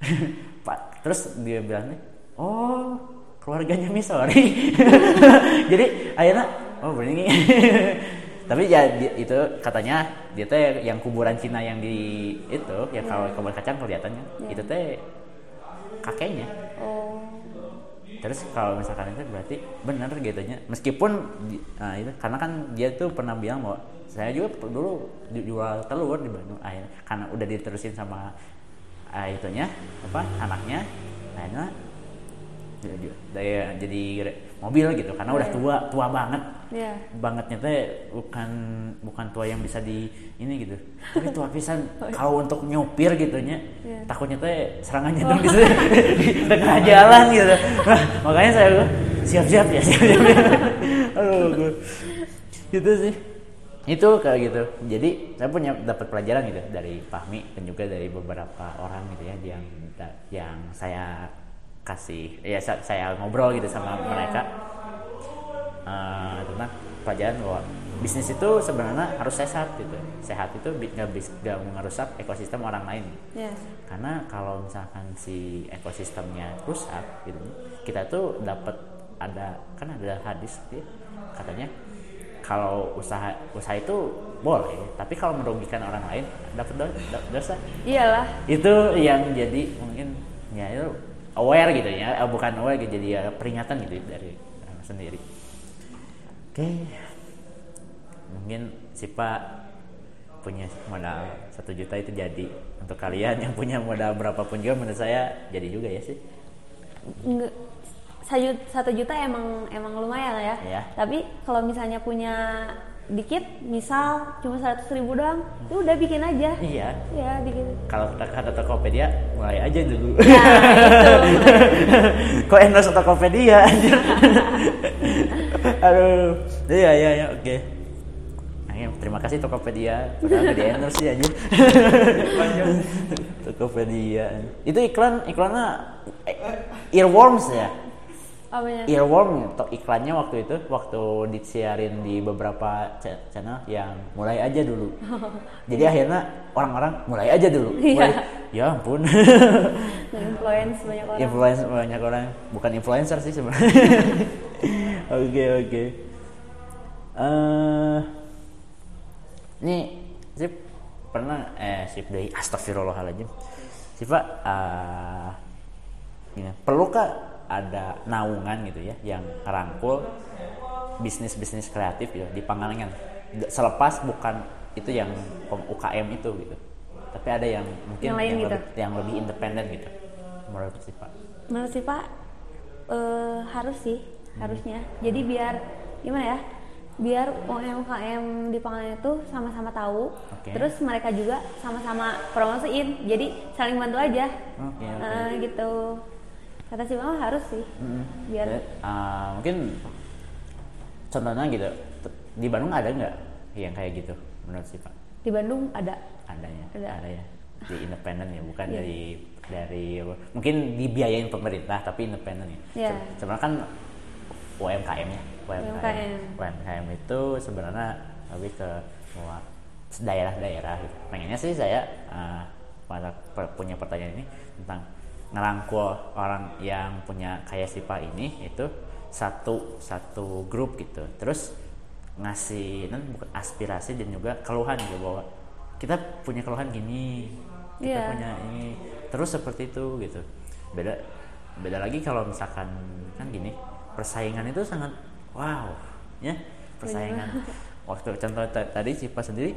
Pak terus dia bilang oh keluarganya Misori jadi akhirnya oh begini tapi ya itu katanya dia teh yang kuburan Cina yang di itu ya kalau kuburan kacang kelihatannya Iya. itu teh kakeknya. Oh terus kalau misalkan itu berarti benar gitu nya. Meskipun nah, itu karena kan dia tuh pernah bilang bahwa saya juga dulu ju- jual telur di Bandung akhirnya karena udah diterusin sama ah, itunya apa anaknya akhirnya jadi, jadi- mobil gitu karena udah Iya. tua tua banget. Iya. bangetnya teh bukan bukan tua yang bisa di ini gitu. Tapi tua pisan kalau untuk nyopir gitu nya Iya. takutnya teh serangan jantung di, di tengah jalan gitu. Nah, makanya saya gua, siap-siap ya siap-siap. Aduh gua. gitu sih. Itu kayak gitu. Jadi saya punya dapat pelajaran gitu dari Fahmi dan juga dari beberapa orang gitu ya yang yang saya kasih ya sa- saya ngobrol gitu sama mereka. Eh, tentang pelajaran bahwa bisnis itu sebenarnya harus sehat gitu. Sehat itu nggak nggak merusak ekosistem orang lain. Iya. karena kalau misalkan si ekosistemnya rusak gitu kita tuh dapat ada kan ada hadis gitu ya, katanya kalau usaha usaha itu boleh tapi kalau merugikan orang lain dapat do- do- dosa. Iyalah. Itu yang jadi mungkin ya itu aware gitu ya eh, bukan aware gitu jadi ya peringatan gitu dari orang sendiri. Oke. Mungkin si Pak punya modal satu juta itu jadi. Untuk kalian yang punya modal berapapun juga menurut saya jadi juga ya sih. Nggak, saju- satu juta emang emang lumayan ya. Iya. Tapi kalau misalnya punya dikit misal cuma seratus ribu doang ya udah bikin aja. Iya. Ya bikin. Kalau kata kata Tokopedia mulai aja dulu. Nah itu kok endorse Tokopedia anjir? Aduh. Iya iya iya oke. Ayo, terima kasih Tokopedia. Padahal gak di endorse sih aja Tokopedia. Itu iklan iklannya eh, earworms ya apanya? Earworm to iklannya waktu itu waktu disiarin di beberapa cha- channel yang mulai aja dulu. Jadi akhirnya orang-orang mulai aja dulu. Iya. mulai ya ampun. Influence banyak orang. Influencer banyak orang. Bukan influencer sih sebenarnya. Oke oke. Eh, ini sip pernah eh sip dari astagfirullahaladzim. Siva eh ini perlukah ada naungan gitu ya yang rangkul bisnis bisnis kreatif gitu di Pangalengan. Selepas bukan itu yang UKM itu gitu. Tapi ada yang mungkin Yang yang, gitu? lebih, yang lebih independen gitu menurut Siva menurut sih pak eh, harus sih harusnya. Jadi biar gimana ya biar UMKM di Pangalengan itu sama-sama tahu Oke. terus mereka juga sama-sama promosiin. Jadi saling bantu aja. Oke, oke. Eh, gitu kata si mama harus sih biar Ya, uh, mungkin contohnya gitu di Bandung ada nggak yang kayak gitu menurut sih Pak di Bandung ada adanya Ada. ya di independen ya bukan Iya. dari dari mungkin dibiayain pemerintah tapi independen ya. Se- sebenarnya kan UMKM ya UMKM UMKM. UMKM itu sebenarnya lebih ke daerah-daerah gitu. pengennya sih saya uh, punya pertanyaan ini tentang ngerangkul orang yang punya kayak si Pak ini itu satu satu grup gitu. Terus ngasih nan bukan aspirasi dan juga keluhan gitu bahwa kita punya keluhan gini kita Iya. punya ini. Terus seperti itu gitu. Beda beda lagi kalau misalkan kan gini persaingan itu sangat wow ya. Persaingan. Waktu contoh ta- tadi Cipa sendiri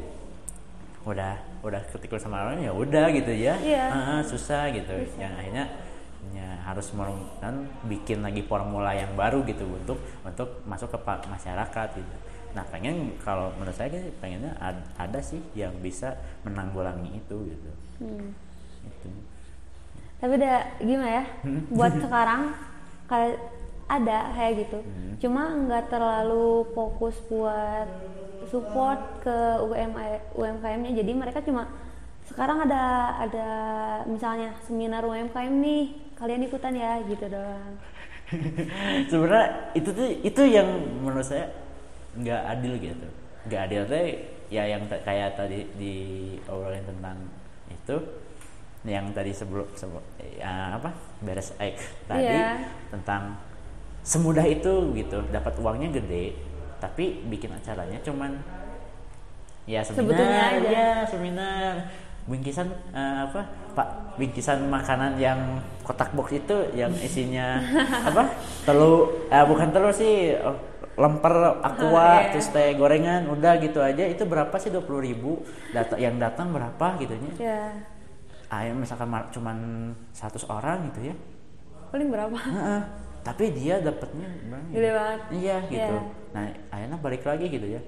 udah udah ketikul sama orang ya udah gitu ya. Iya. Ah, susah gitu. Yang akhirnya ya harus merung- kan bikin lagi formula yang baru gitu untuk untuk masuk ke masyarakat gitu. Nah pengen kalau menurut saya sih pengennya ad- ada sih yang bisa menanggulangi itu gitu. Hmm. itu. Tapi udah gimana ya? Buat sekarang kayak ada kayak gitu. Cuma nggak terlalu fokus buat support ke UMKM UMKM-nya jadi mereka cuma sekarang ada ada misalnya seminar UMKM nih kalian ikutan ya gitu doang. Sebenarnya itu tuh itu yang menurut saya nggak adil gitu. Nggak adil tuh ya yang kayak tadi di obrolin tentang itu yang tadi sebelum sebelum ya, apa beres Ike tadi Iya. tentang semudah itu gitu. Dapat uangnya gede tapi bikin acaranya cuman ya seminar Sebetulnya aja. ya seminar bingkisan eh, apa pak bingkisan makanan yang kotak box itu yang isinya apa telur eh, bukan telur sih lemper aqua Ah, iya. terus teh gorengan udah gitu aja itu berapa sih dua puluh ribu Data, yang datang berapa gitu nya ya ah, ya misalkan cuman 100 orang gitu ya paling berapa Heeh. tapi dia dapatnya banyak. Gede banget. iya gitu Iya. Nah akhirnya balik lagi gitu ya.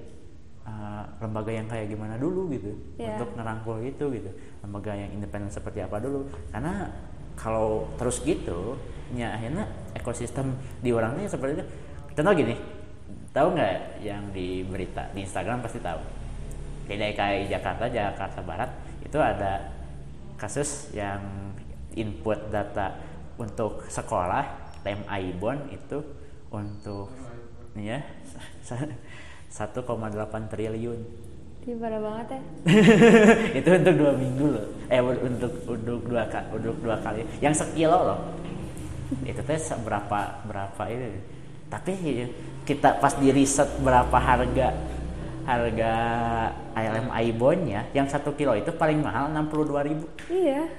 Eh, lembaga yang kayak gimana dulu gitu Iya. untuk ngerangkul itu gitu. Lembaga yang independen seperti apa dulu. Karena kalau terus gitu ya akhirnya ekosistem di orangnya seperti itu. Contoh gini tahu nggak yang di berita di Instagram pasti tahu. Di DKI Jakarta Jakarta Barat itu ada kasus yang input data untuk sekolah tem Aibon itu untuk ya 1,8 triliun. Ih, parah banget ya. Itu untuk dua minggu loh. Eh untuk untuk dua kali untuk dua kali. Yang sekilo loh. Itu teh berapa berapa ini? Tapi kita pas di riset berapa harga harga ALM Aibonnya yang satu kilo itu paling mahal 62.000 ribu. Iya.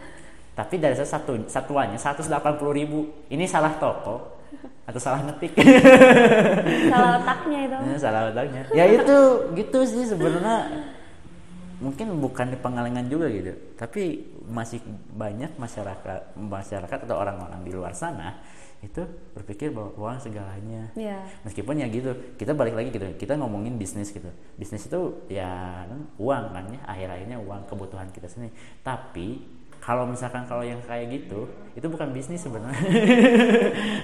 Tapi dari satu satuannya 180.000 ribu. Ini salah toko atau salah ngetik. Salah otaknya itu. Ya, salah otaknya ya itu gitu sih sebenarnya. Mungkin bukan di Pengalengan juga gitu. Tapi masih banyak masyarakat masyarakat atau orang-orang di luar sana itu berpikir bahwa uang segalanya. Iya. meskipun ya gitu kita balik lagi gitu. Kita ngomongin bisnis gitu. Bisnis itu ya kan, uang kan ya. Akhir-akhirnya uang kebutuhan kita sendiri. Tapi kalau misalkan kalau yang kayak gitu itu bukan bisnis sebenarnya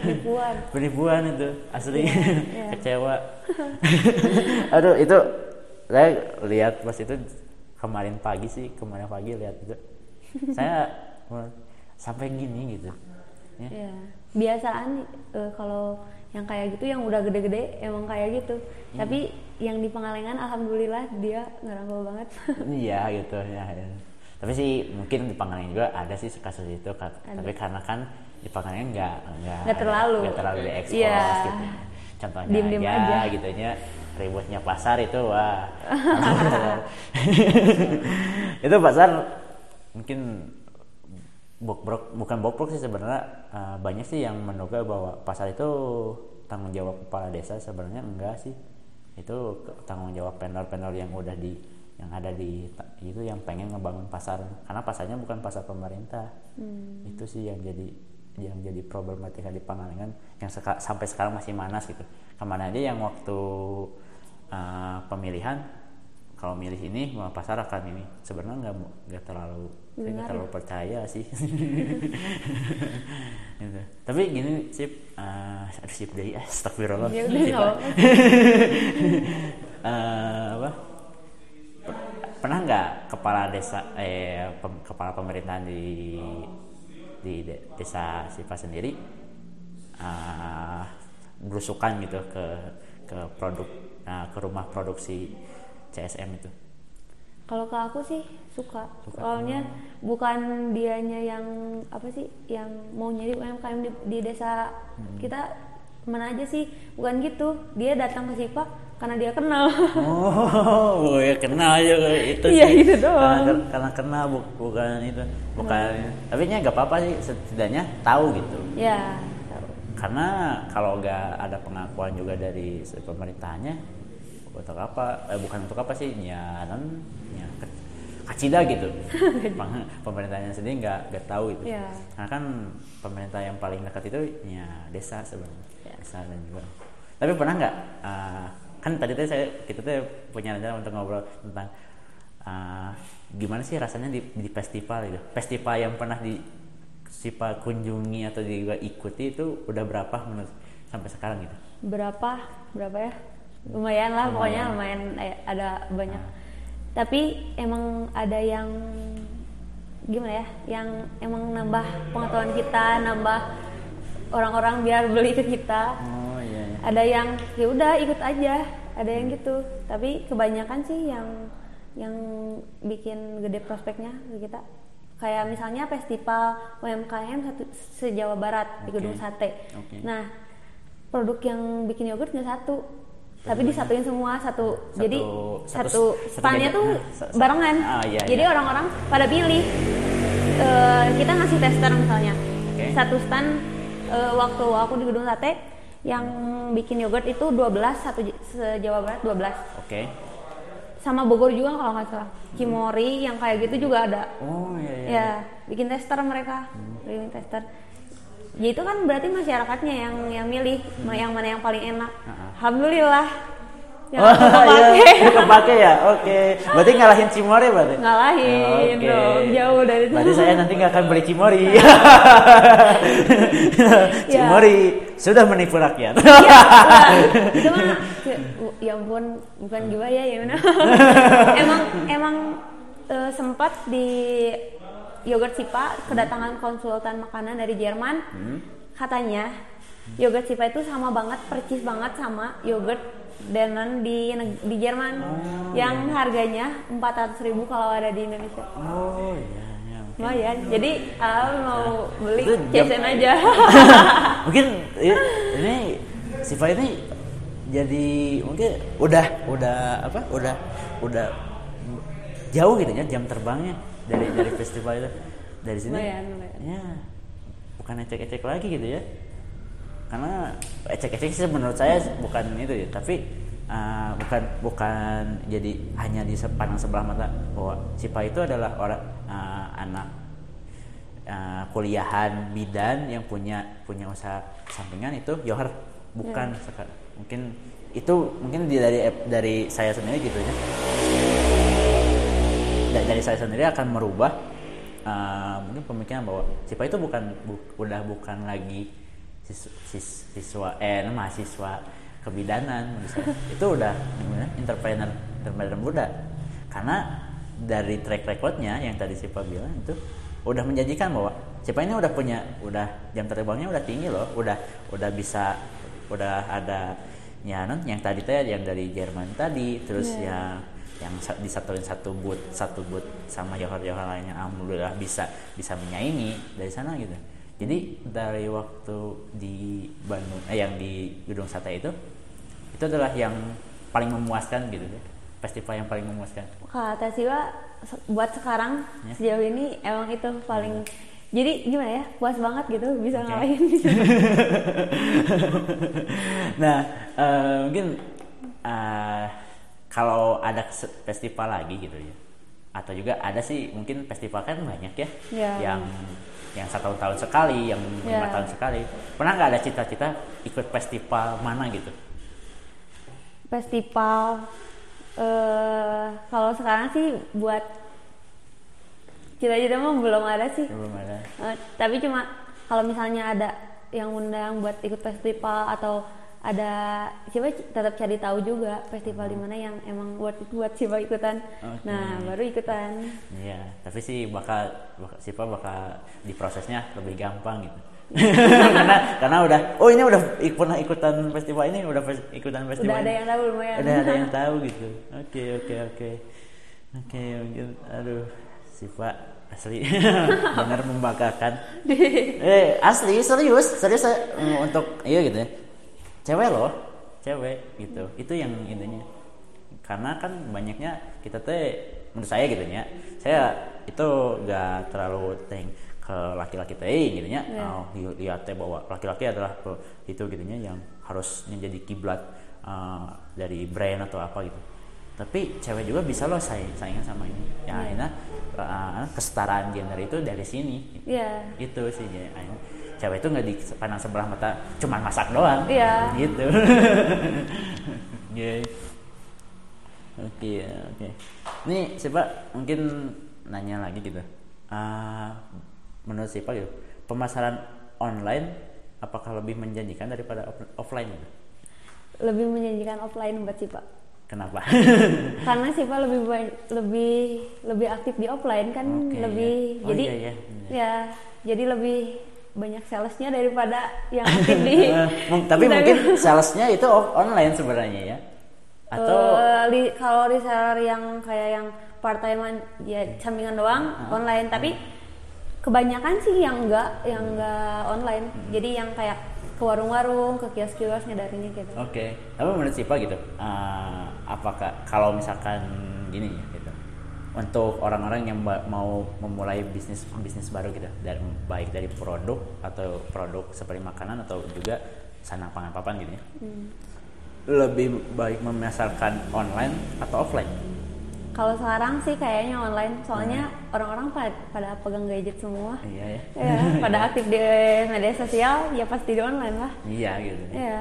Penipuan. penipuan itu asli iya. kecewa aduh itu saya lihat pas itu kemarin pagi sih kemarin pagi lihat itu saya sampai gini gitu ya Iya. Biasaan eh, kalau yang kayak gitu yang udah gede-gede emang kayak gitu. Hmm. Tapi yang di Pengalengan alhamdulillah dia ngerangkul banget. iya gitu ya, ya. Tapi sih mungkin di Pangalengan juga ada sih kasus itu Kak. tapi karena kan di Pangalengan nggak nggak Nggak terlalu. nggak terlalu diekspos Iya. gitu contohnya Diem-diem aja, aja. gitunya ributnya pasar itu wah itu pasar mungkin bokrok bukan bokrok sih sebenarnya eh, banyak sih yang menduga bahwa pasar itu tanggung jawab kepala desa sebenarnya enggak sih itu tanggung jawab vendor-vendor yang udah di yang ada di itu yang pengen ngebangun pasar. Karena pasarnya bukan pasar pemerintah. Itu sih yang jadi yang jadi problematika di Pangalengan yang seka- sampai sekarang masih manas gitu. Ke mana aja yang waktu eh, pemilihan kalau milih ini mau pasar akan ini. Sebenarnya nggak mau- nggak terlalu saya nggak Dengar terlalu percaya sih. Gitu. tapi gini sip eh aduh sip deh astagfirullah. Ya udah, ah. Eh, apa pernah nggak kepala desa eh pem- kepala pemerintahan di di de- desa Sipa sendiri eh, berusukan gitu ke ke produk nah, ke rumah produksi CSM itu Kalau ke aku sih suka. Soalnya bukan dianya yang apa sih yang mau nyari UMKM di, di desa Hmm. kita mana aja sih bukan gitu. Dia datang ke Sipa karena dia kenal. Oh, ya kenal juga itu Iya, gitu doang. Karena, karena kenal bu- bukan itu, bukan. Tapi nya nggak apa-apa sih, setidaknya tahu gitu. ya. tahu. Karena kalau nggak ada pengakuan juga dari pemerintahnya, untuk apa? Eh, bukan untuk apa sih? Ya, non, ya kacida gitu. Pemerintahnya sendiri nggak nggak tahu gitu. Iya. Karena kan pemerintah yang paling dekat itu ya desa sebenarnya, Dan juga. Tapi pernah nggak? eh, kan tadi tuh saya kita tuh punya rencana untuk ngobrol tentang eh, gimana sih rasanya di, di festival itu. Festival yang pernah di Sipa kunjungi atau juga ikuti itu udah berapa menurut sampai sekarang gitu? berapa berapa ya lumayan lah pokoknya lumayan eh, ada banyak tapi emang ada yang gimana ya yang emang nambah pengetahuan kita nambah orang-orang biar beli ke kita Oh iya. iya. ada yang ya udah ikut aja ada yang gitu tapi kebanyakan sih yang yang bikin gede prospeknya ke kita kayak misalnya festival UMKM satu se-Jawa Barat di Oke. Gedung Sate Oke. nah produk yang bikin yogurt nggak satu tapi disatuin semua satu, jadi satu- satu satu stannya jaga- tuh barengan Ah, iya, jadi iya. orang-orang pada pilih Eh, kita ngasih tester misalnya Oke. satu stand eh, waktu aku di gedung sate yang bikin yogurt itu 12 satu J- se Jawa Barat 12 Oke. sama Bogor juga kalau nggak salah. Kimori yang kayak gitu juga ada. Oh iya iya. ya bikin tester mereka. Bikin tester. Ya itu kan berarti masyarakatnya yang yang milih ma- yang mana yang paling enak. Ha-ha. alhamdulillah yang Oh iya, kepake ya. Oke. Berarti ngalahin Cimori berarti. ngalahin Oke. dong jauh dari itu Berarti saya nanti nggak akan beli Cimori. Ya. Cimori sudah menipu rakyat. Iya, lah, itu mah ya- ya ampun bukan juga ya ya emang emang eh, sempat di yogurt Sipa kedatangan konsultan makanan dari Jerman katanya yogurt Sipa itu sama banget percis banget sama yogurt Danone di di Jerman yang harganya 400.000 ribu kalau ada di Indonesia oh iya. iya. lumayan jadi Al mau beli Itu jam- CSN aja mungkin ini Siva ini jadi mungkin udah udah apa udah udah jauh gitu ya jam terbangnya dari dari festival itu dari sini Lumayan, lumayan. ya bukan ecek-ecek lagi gitu ya karena ecek-ecek sih menurut saya bukan itu ya tapi uh, bukan bukan jadi hanya di sepandang sebelah mata bahwa Sipa itu adalah orang uh, anak uh, kuliahan bidan yang punya punya usaha sampingan itu Yohar bukan Seka- mungkin itu mungkin dari dari saya sendiri gitu ya. Da- dari saya sendiri akan merubah uh, mungkin pemikiran bahwa Sipa itu bukan bu- udah bukan lagi sis- sis- siswa eh mahasiswa kebidanan saya. itu udah entrepreneur entrepreneur muda karena dari track recordnya yang tadi Sipa bilang itu udah menjanjikan bahwa Sipa ini udah punya udah jam terbangnya udah tinggi loh udah udah bisa udah ada ya yang tadi teh yang dari Jerman tadi terus Iya. yang yang sa- disatuin satu boot satu boot sama johor-johor lainnya alhamdulillah bisa bisa menyaingi dari sana gitu jadi dari waktu di Bandung eh, yang di gedung sate itu itu adalah yang paling memuaskan gitu ya festival yang paling memuaskan kata Siwa buat sekarang Ya. sejauh ini emang itu paling jadi gimana ya puas banget gitu bisa Oke. ngalahin nah eh, mungkin eh, kalau ada festival lagi gitu ya atau juga ada sih mungkin festival kan banyak ya Ya. yang yang satu tahun sekali yang Ya. lima tahun sekali. Pernah nggak ada cita-cita ikut festival mana gitu? Festival eh kalau sekarang sih buat cita-cita mah belum ada sih. Belum ada. Eh, tapi cuma kalau misalnya ada yang undang buat ikut festival atau ada siapa tetap cari tahu juga festival di mana yang emang worth it buat siapa ikutan. Oke. nah baru ikutan. Iya, tapi sih bakal, bakal bakal diprosesnya lebih gampang gitu. karena karena udah oh ini udah ik- pernah ikutan festival ini udah fes- ikutan festival udah ada ini. yang tahu lumayan. Udah ada yang tahu gitu. Oke oke oke. Oke mungkin aduh Sipa asli. Benar membanggakan. Eh asli serius serius saya, mm, untuk iya gitu ya cewek loh cewek gitu. Itu yang intinya. Karena kan banyaknya kita teh menurut saya gitu ya saya itu gak terlalu teng ke laki-laki teh gitu ya Iya. oh, li- lihat teh bahwa laki-laki adalah itu gitu ya yang harus menjadi kiblat uh, dari brand atau apa gitu. Tapi cewek juga bisa loh saing saingan sama ini. Ya Iya. akhirnya uh, kesetaraan gender itu dari sini. Iya. itu sih ya akhirnya cewek itu nggak dipandang sebelah mata cuman masak doang Iya. gitu Oke. oke oke nih siapa mungkin nanya lagi gitu Ah, menurut siapa gitu pemasaran online apakah lebih menjanjikan daripada off- offline gitu? lebih menjanjikan offline buat Sipa kenapa karena Sipa lebih ba- lebih lebih aktif di offline kan Oke, lebih iya. Oh, jadi iya, iya. ya jadi lebih banyak salesnya daripada yang di Eh, tapi mungkin salesnya itu online sebenarnya ya? Atau Eh, li- kalau reseller yang kayak yang part time ya sampingan doang Ah. online. Tapi kebanyakan sih yang enggak yang enggak online. Hmm. jadi yang kayak ke warung-warung ke kios-kios ngedarinnya gitu. Oke, tapi menurut Sipa gitu, eh, apakah kalau misalkan gini ya untuk orang-orang yang mau memulai bisnis bisnis baru gitu, dari baik dari produk atau produk seperti makanan atau juga sanang pangan papan gitu ya, lebih baik memasarkan online atau offline? kalau sekarang sih kayaknya online soalnya Hmm. orang-orang pada, pada pegang gadget semua Iya ya, ya pada aktif di media sosial ya pasti di online lah iya gitu. ya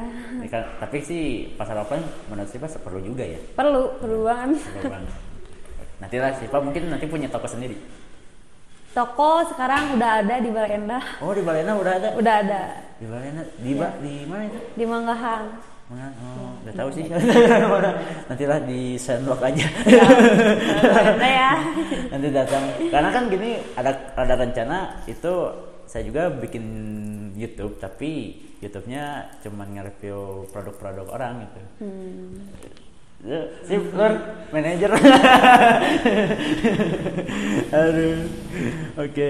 tapi sih pasar offline menurut Sipa perlu juga ya. perlu perlu banget Perlu banget. Nanti lah Sipa mungkin nanti punya toko sendiri. toko sekarang udah ada di Balenda Oh di Balena udah ada. udah ada Di Balena di ba- di mana itu? di Manggahan Mana? Oh, nggak tahu sih. Mana? Nantilah di sandbox aja. Balenda ya Nanti datang. Karena kan gini ada ada rencana itu saya juga bikin YouTube tapi YouTube-nya cuman nge-review produk-produk orang gitu. Ya, Sip, Lur, manajer. Aduh. Oke.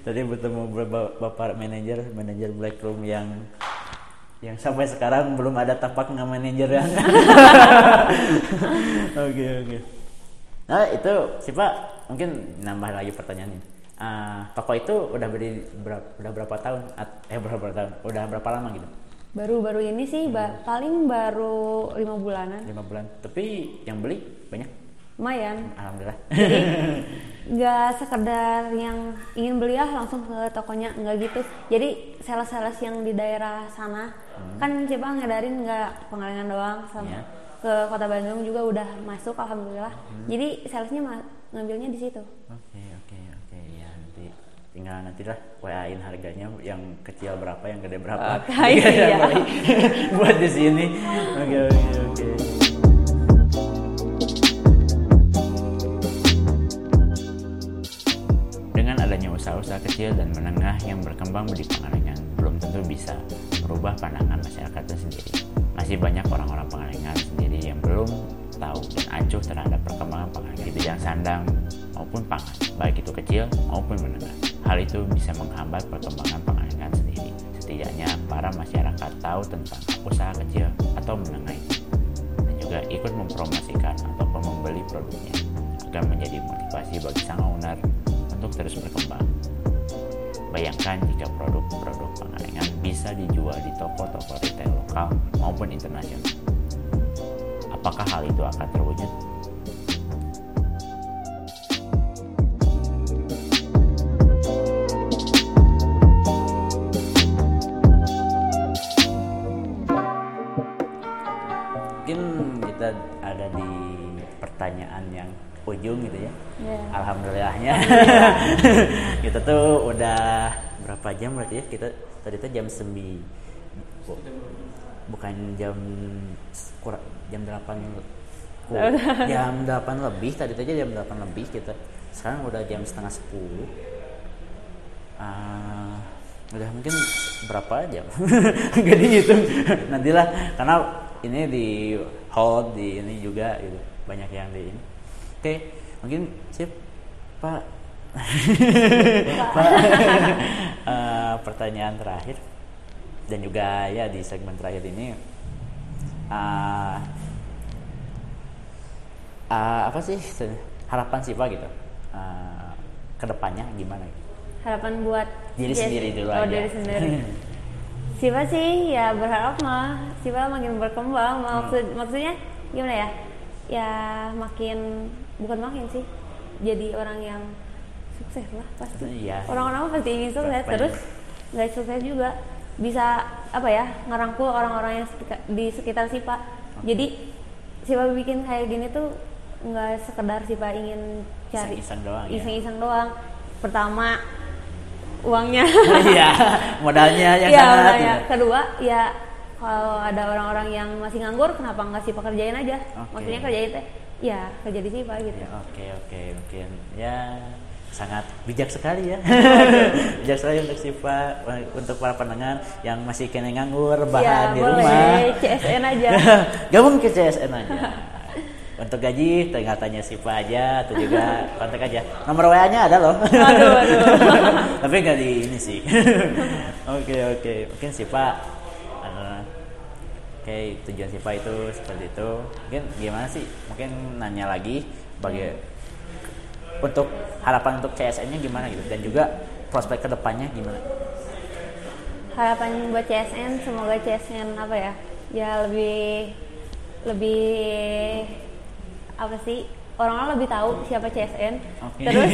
Tadi bertemu beberapa bapak manajer, manajer Blackroom yang yang sampai sekarang belum ada tapak nggak manajer ya. Oke, oke. Nah, itu siapa mungkin nambah lagi pertanyaannya. Ah, toko itu udah berdiri berapa, udah berapa tahun? Eh berapa tahun? Udah berapa lama gitu? Baru-baru ini sih ba- paling baru lima bulanan, lima bulan tapi yang beli banyak lumayan. alhamdulillah Jadi nggak sekedar yang ingin beli ah langsung ke tokonya nggak gitu. Jadi sales-sales yang di daerah sana kan Cipang ngedarin nggak pengalengan doang sama Iya. ke kota Bandung juga udah masuk alhamdulillah. Jadi salesnya ngambilnya di situ. Oke oke oke ya nanti tinggal nanti lah WA-in harganya yang kecil berapa yang gede berapa. Oke, Tinggal iya. buat di sini. Oke oke oke. Dengan adanya usaha-usaha kecil dan menengah yang berkembang di Pangalengan belum tentu bisa merubah pandangan masyarakat itu sendiri. Masih banyak orang-orang Pangalengan sendiri yang belum tahu dan acuh terhadap perkembangan Pangalengan di bidang sandang maupun pangan, baik itu kecil maupun menengah. Hal itu bisa menghambat perkembangan Pangalengan sendiri. Setidaknya para masyarakat tahu tentang usaha kecil atau menengah itu dan juga ikut mempromosikan ataupun membeli produknya agar menjadi motivasi bagi sang owner untuk terus berkembang. Bayangkan jika produk-produk Pangalengan bisa dijual di toko-toko retail lokal maupun internasional. Apakah hal itu akan terwujud? Mungkin kita ada di pertanyaan yang ujung gitu ya. Ya. Alhamdulillahnya kita tuh udah berapa jam berarti ya kita tadi tuh jam 9 Bu- bukan jam kurang jam 8 ku- jam 8 lebih tadi aja jam 8 lebih kita sekarang udah jam setengah 10 Ah, udah mungkin berapa jam? Gak dihitung. Nantilah karena ini di hold di ini juga gitu. Banyak yang di ini. Oke mungkin sip pak. Pak. Eh, pertanyaan terakhir. Dan juga ya di segmen terakhir ini ah ah, apa sih harapan sih pak gitu Ah, ke depannya gimana gitu? Harapan buat Diri Yes. sendiri dulu oh, aja. diri sendiri. Siapa sih ya berharap mah Siapa makin berkembang Hmm. maksud maksudnya gimana ya ya makin bukan makin sih jadi orang yang sukses lah pasti Iya. orang-orang pasti ingin sukses terus nggak sukses juga bisa apa ya ngerangkul orang-orang yang di sekitar Sipa jadi Sipa bikin kayak gini tuh nggak sekedar Sipa ingin cari Iseng-iseng doang ya? iseng-iseng doang pertama uangnya Iya, modalnya yang Iya, sangat. makanya. gitu. kedua ya kalau ada orang-orang yang masih nganggur kenapa nggak sih pekerjain aja Oke. maksudnya kerjain teh ya kerja di Sipa gitu Ya, Oke oke mungkin ya sangat bijak sekali ya bijak sekali untuk Siva untuk para pendengar yang masih kena nganggur ya bahan di boleh rumah CSN aja gabung ke CSN aja untuk gaji tinggal tanya Siva aja atau juga kontak aja. Nomor WA nya ada loh. Aduh, aduh. tapi nggak di ini sih. Oke oke. Mungkin Siva eh, oke tujuan Siva itu seperti itu. Mungkin gimana sih? Mungkin nanya lagi bagi untuk harapan untuk CSN nya gimana gitu? Dan juga prospek ke depannya gimana? Harapan buat CSN semoga CSN apa ya? Ya lebih lebih apa sih? Orang-orang lebih tahu siapa CSN Oke. terus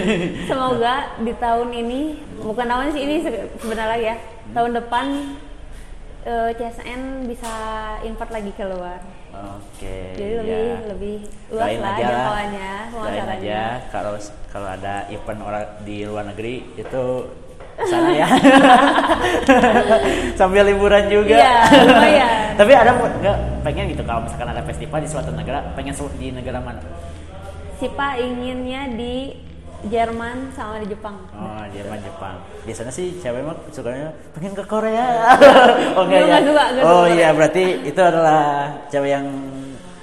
semoga di tahun ini bukan tahun sih ini se- sebenarnya ya. Tahun depan eh, CSN bisa import lagi keluar. Oke jadi lebih ya. lebih luas Doain lah jangkauannya aja. kalau kalau ada event orang di luar negeri itu sana ya. Sambil liburan juga. Iya, lumayan. tapi ada nggak pengen gitu kalau misalkan ada festival di suatu negara pengen di negara mana? Sipa inginnya di Jerman sama di Jepang. Oh Jerman Jepang. Biasanya sih cewek mah sukanya pengen ke Korea. Oh enggak ya nggak suka, nggak oh iya berarti itu adalah cewek yang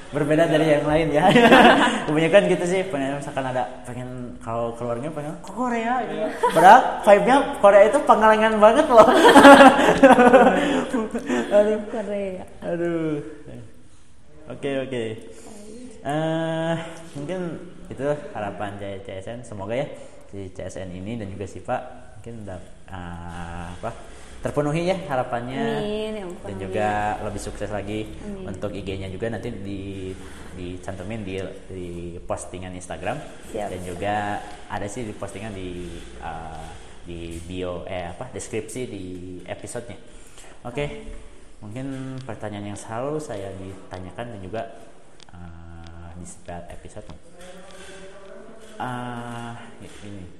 berbeda dari yang lain ya. Kebanyakan gitu sih pengen misalkan ada pengen kalau keluarnya pengen ke Korea? gitu. padahal vibe-nya Korea itu pengalengan banget loh. Aduh. Korea. Aduh. Oke oke. Eh mungkin itu harapan CSN semoga ya si CSN ini dan juga Siva mungkin udah uh, apa terpenuhi ya harapannya Amin, ya ampun, dan amin. juga lebih sukses lagi Amin. untuk IG-nya juga nanti di dicantumin di di postingan Instagram Siap. dan juga ada sih di postingan di uh, di bio eh apa deskripsi di episodenya. Oke, mungkin pertanyaan yang selalu saya ditanyakan dan juga uh, di setiap episode. Uh, ini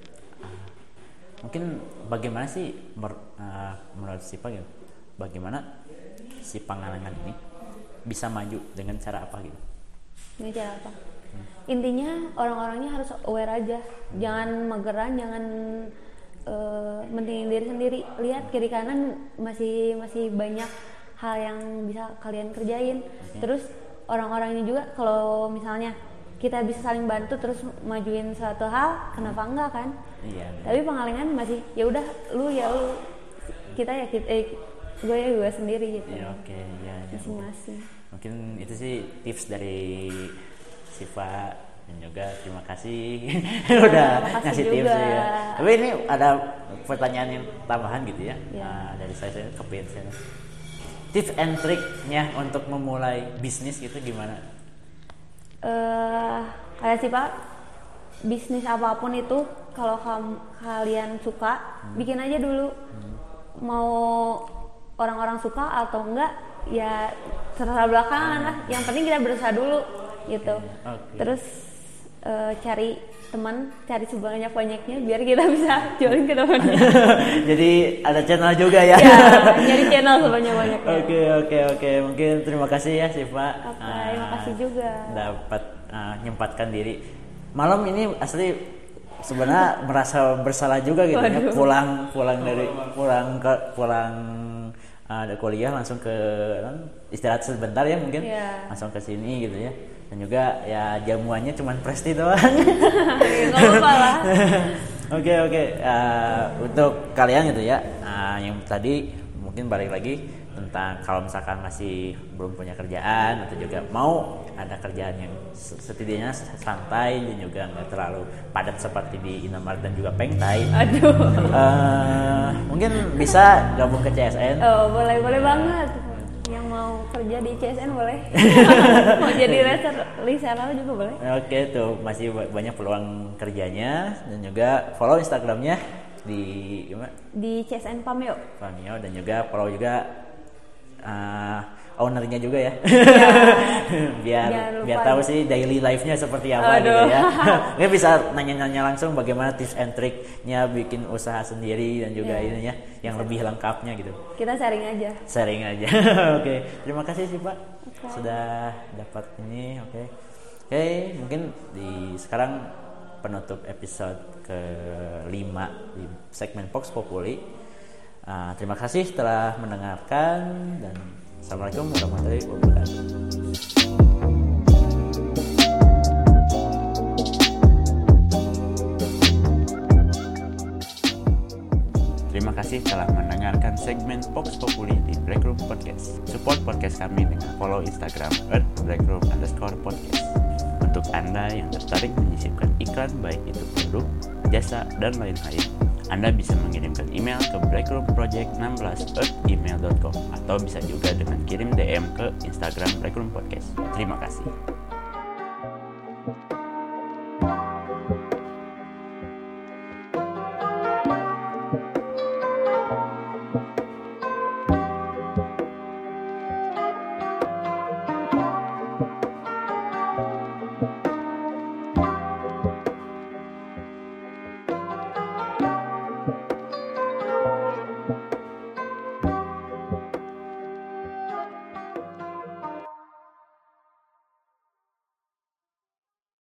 mungkin bagaimana sih uh, menurut si gitu? Bagaimana si Pangalengan ini bisa maju dengan cara apa gitu? Ini cara apa? Intinya orang-orangnya harus aware aja, jangan mageran, jangan eh, mentingin diri sendiri. Lihat kiri kanan masih masih banyak hal yang bisa kalian kerjain. Terus orang-orang ini juga kalau misalnya kita bisa saling bantu terus majuin suatu hal, kenapa enggak kan? Iya. Tapi pengalengan masih ya udah lu ya lu kita ya kita eh, gue ya gue sendiri gitu. Iya oke ya, ya. Masing-masing. Mungkin itu sih tips dari Siva dan juga terima kasih udah makasih ngasih juga. tips ya. Tapi ini ada pertanyaan yang tambahan gitu ya Iya. Ah, dari saya saya kepengen saya. Tips and triknya untuk memulai bisnis gitu gimana? eh kayak sih pak bisnis apa pun itu kalau kalian suka bikin aja dulu mau orang-orang suka atau enggak ya terserah belakangan lah yang penting kita berusaha dulu gitu Oke. terus eh, cari teman cari sebanyak banyaknya biar kita bisa jualin ke temannya Jadi ada channel juga ya. ya nyari channel sebanyak banyaknya Oke oke oke mungkin terima kasih ya Siva. Oke, terima kasih juga. Dapat uh, nyempatkan diri. Malam ini asli sebenarnya merasa bersalah juga gitu ya. Pulang pulang dari pulang ke pulang uh, dari kuliah langsung ke istirahat sebentar ya mungkin. Iya. langsung ke sini gitu ya. Dan juga ya jamuannya cuman presti doang. Nggak apa-apa lah. Oke oke Eh, untuk kalian gitu ya. Eh, yang tadi mungkin balik lagi tentang kalau misalkan masih belum punya kerjaan atau juga mau ada kerjaan yang se- setidaknya santai dan juga nggak terlalu padat seperti di Indomaret dan juga Pengtai aduh Eh, mungkin bisa gabung ke CSN Oh, boleh boleh banget. Yang mau kerja di CSN boleh. mau jadi reseller reseller juga boleh. Oke tuh masih ba- banyak peluang kerjanya dan juga follow Instagramnya di gimana? Di CSN Pameo. Flamio dan juga follow juga uh, ownernya juga ya biar Jangan lupa biar tahu ya. sih daily life-nya seperti apa gitu Aduh. ya nggak bisa nanya-nanya langsung bagaimana tips and triknya bikin usaha sendiri dan juga Iya. ininya yang lebih lengkapnya gitu Kita sharing aja. sharing aja oke terima kasih sih pak Oke. sudah dapat ini oke oke mungkin di sekarang penutup episode kelima di segmen Fox Populi Ah, terima kasih telah mendengarkan dan assalamualaikum warahmatullahi wabarakatuh Terima kasih telah mendengarkan segmen Fox Populi di Breakroom Podcast. Support podcast kami dengan follow Instagram at breakroom underscore podcast. Untuk Anda yang tertarik menyisipkan iklan baik itu produk, jasa, dan lain-lain, anda bisa mengirimkan email ke breakroomproject16 atau bisa juga dengan kirim DM ke Instagram Breakroom Podcast. Terima kasih.